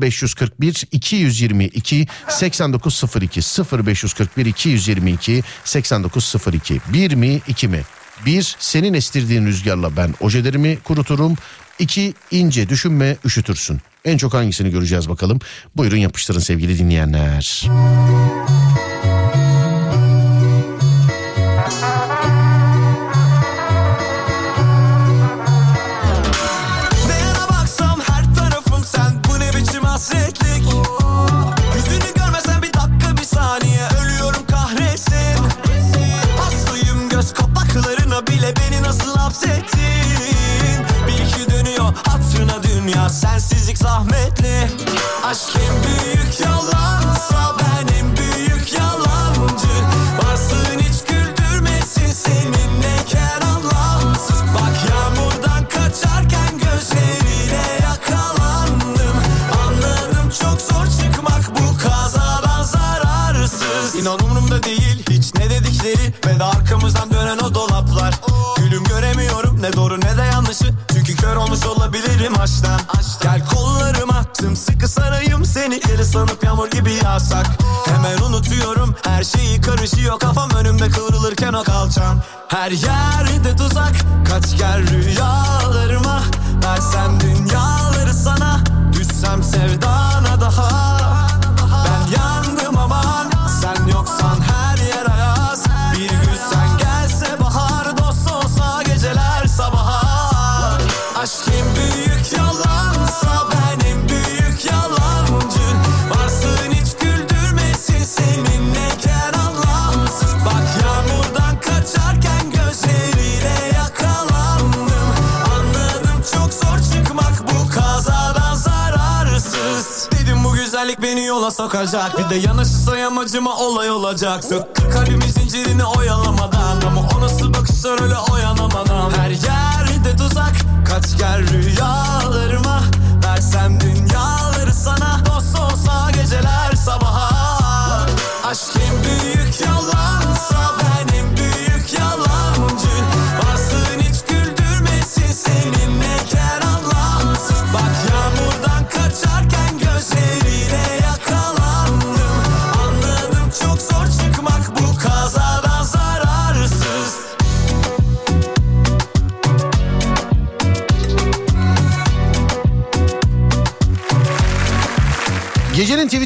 0541 222 8902 0541 222 8902 Bir mi iki mi? Bir senin estirdiğin rüzgarla ben ojelerimi kuruturum. İki ince düşünme üşütürsün. En çok hangisini göreceğiz bakalım. Buyurun yapıştırın sevgili dinleyenler. Ne yana baksam her dünya Sensizlik zahmetli. Aşk en büyük yalansa Ben en büyük yalancı. Varsın hiç güldürmesin Seninleyken anlamsız Bak yağmurdan kaçarken gözleriyle yakalandım. Anladım çok zor çıkmak bu kazadan zararsız. İnan umurumda değil hiç ne dedikleri. Ve de arkamızdan dönen o dolaplar. Gülüm göremiyorum ne doğru ne de yanlışı kör olmuş olabilirim aşktan Gel kollarıma sımsıkı sarayım seni. Deli sanıp yağmur gibi yağsak. Hemen unutuyorum her şeyi karışıyor. Kafam önümde kıvrılırken o kalçan. Her yerde tuzak kaç gel rüyalarıma. Versem dünyaları sana Düşsem sevdana sokacak. Bir de yanaşırsa yamacıma olay olacak Sök kalbimin zincirini oyalamadan Ama o nasıl bakışlar öyle oyanamadan Her yerde tuzak kaç gel rüyalarıma. Versem dünyaları sana. Dost olsa geceler sabaha. Aşk en büyük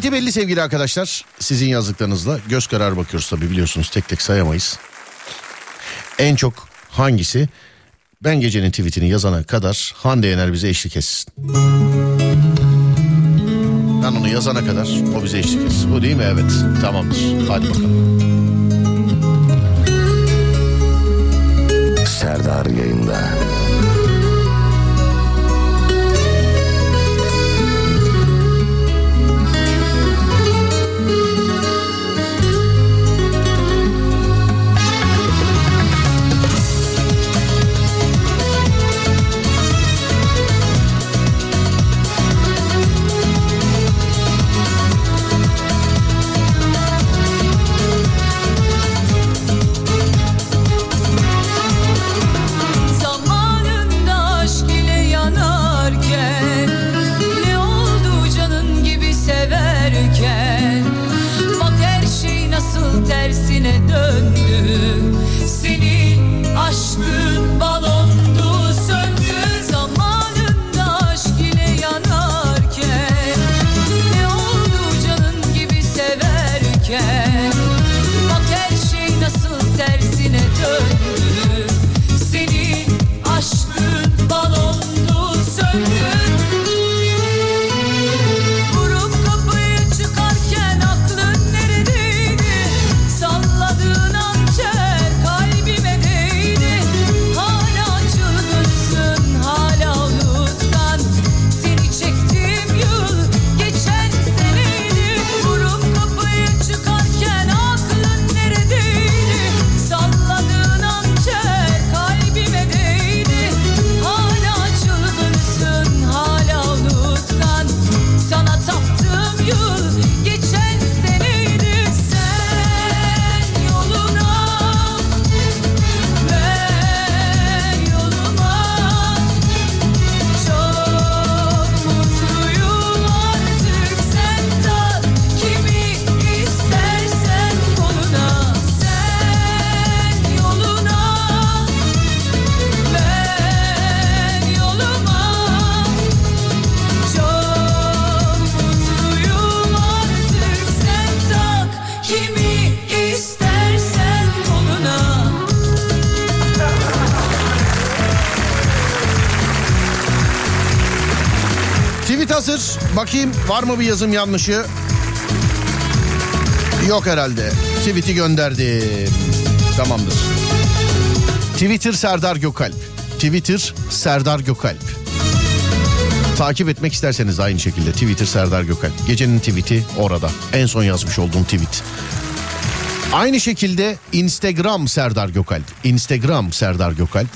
Tweet'i belli sevgili arkadaşlar. Sizin yazdıklarınızla göz kararı bakıyoruz tabii biliyorsunuz tek tek sayamayız. En çok hangisi? Ben gecenin tweetini yazana kadar Hande Yener bize eşlik etsin. Ben onu yazana kadar o bize eşlik etsin. Bu değil mi? Evet. Tamamdır. Hadi bakalım. Serdar yayında. Var mı bir yazım yanlışı? Yok herhalde. Tweet'i gönderdim. Tamamdır. Twitter Serdar Gökalp. Twitter Serdar Gökalp. Takip etmek isterseniz aynı şekilde Twitter Serdar Gökalp. Gecenin tweet'i orada. En son yazmış olduğum tweet. Aynı şekilde Instagram Serdar Gökalp. Instagram Serdar Gökalp.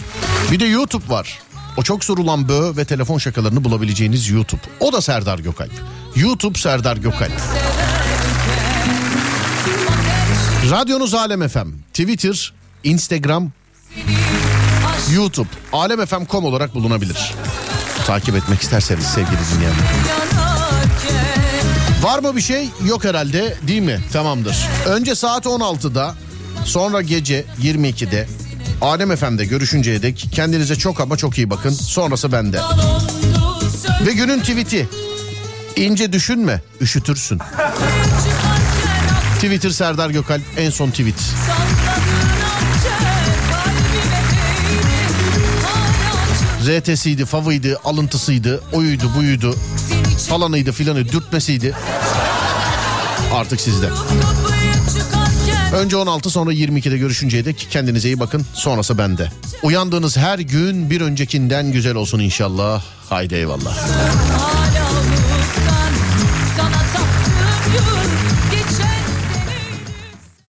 Bir de YouTube var. O çok sorulan bö ve telefon şakalarını bulabileceğiniz YouTube. O da Serdar Gökalp. YouTube Serdar Gökalp. Radyonuz Alem FM. Twitter, Instagram, YouTube. Alemfm.com olarak bulunabilir. Takip etmek isterseniz sevgili dinleyenler. Var mı bir şey? Yok herhalde değil mi? Tamamdır. Önce saat 16'da sonra gece 22'de Alem FM'de görüşünceye dek kendinize çok ama çok iyi bakın. Sonrası bende. Ve günün tweet'i. İnce düşünme, üşütürsün. Twitter Serdar Gökalp en son tweet. RT'siydi, favıydı, alıntısıydı, oyuydu, buyuydu, falanıydı, filanı, dürtmesiydi. Artık sizde. Önce 16 sonra 22'de görüşünceye dek kendinize iyi bakın. Sonrası bende. Uyandığınız her gün bir öncekinden güzel olsun inşallah. Haydi eyvallah.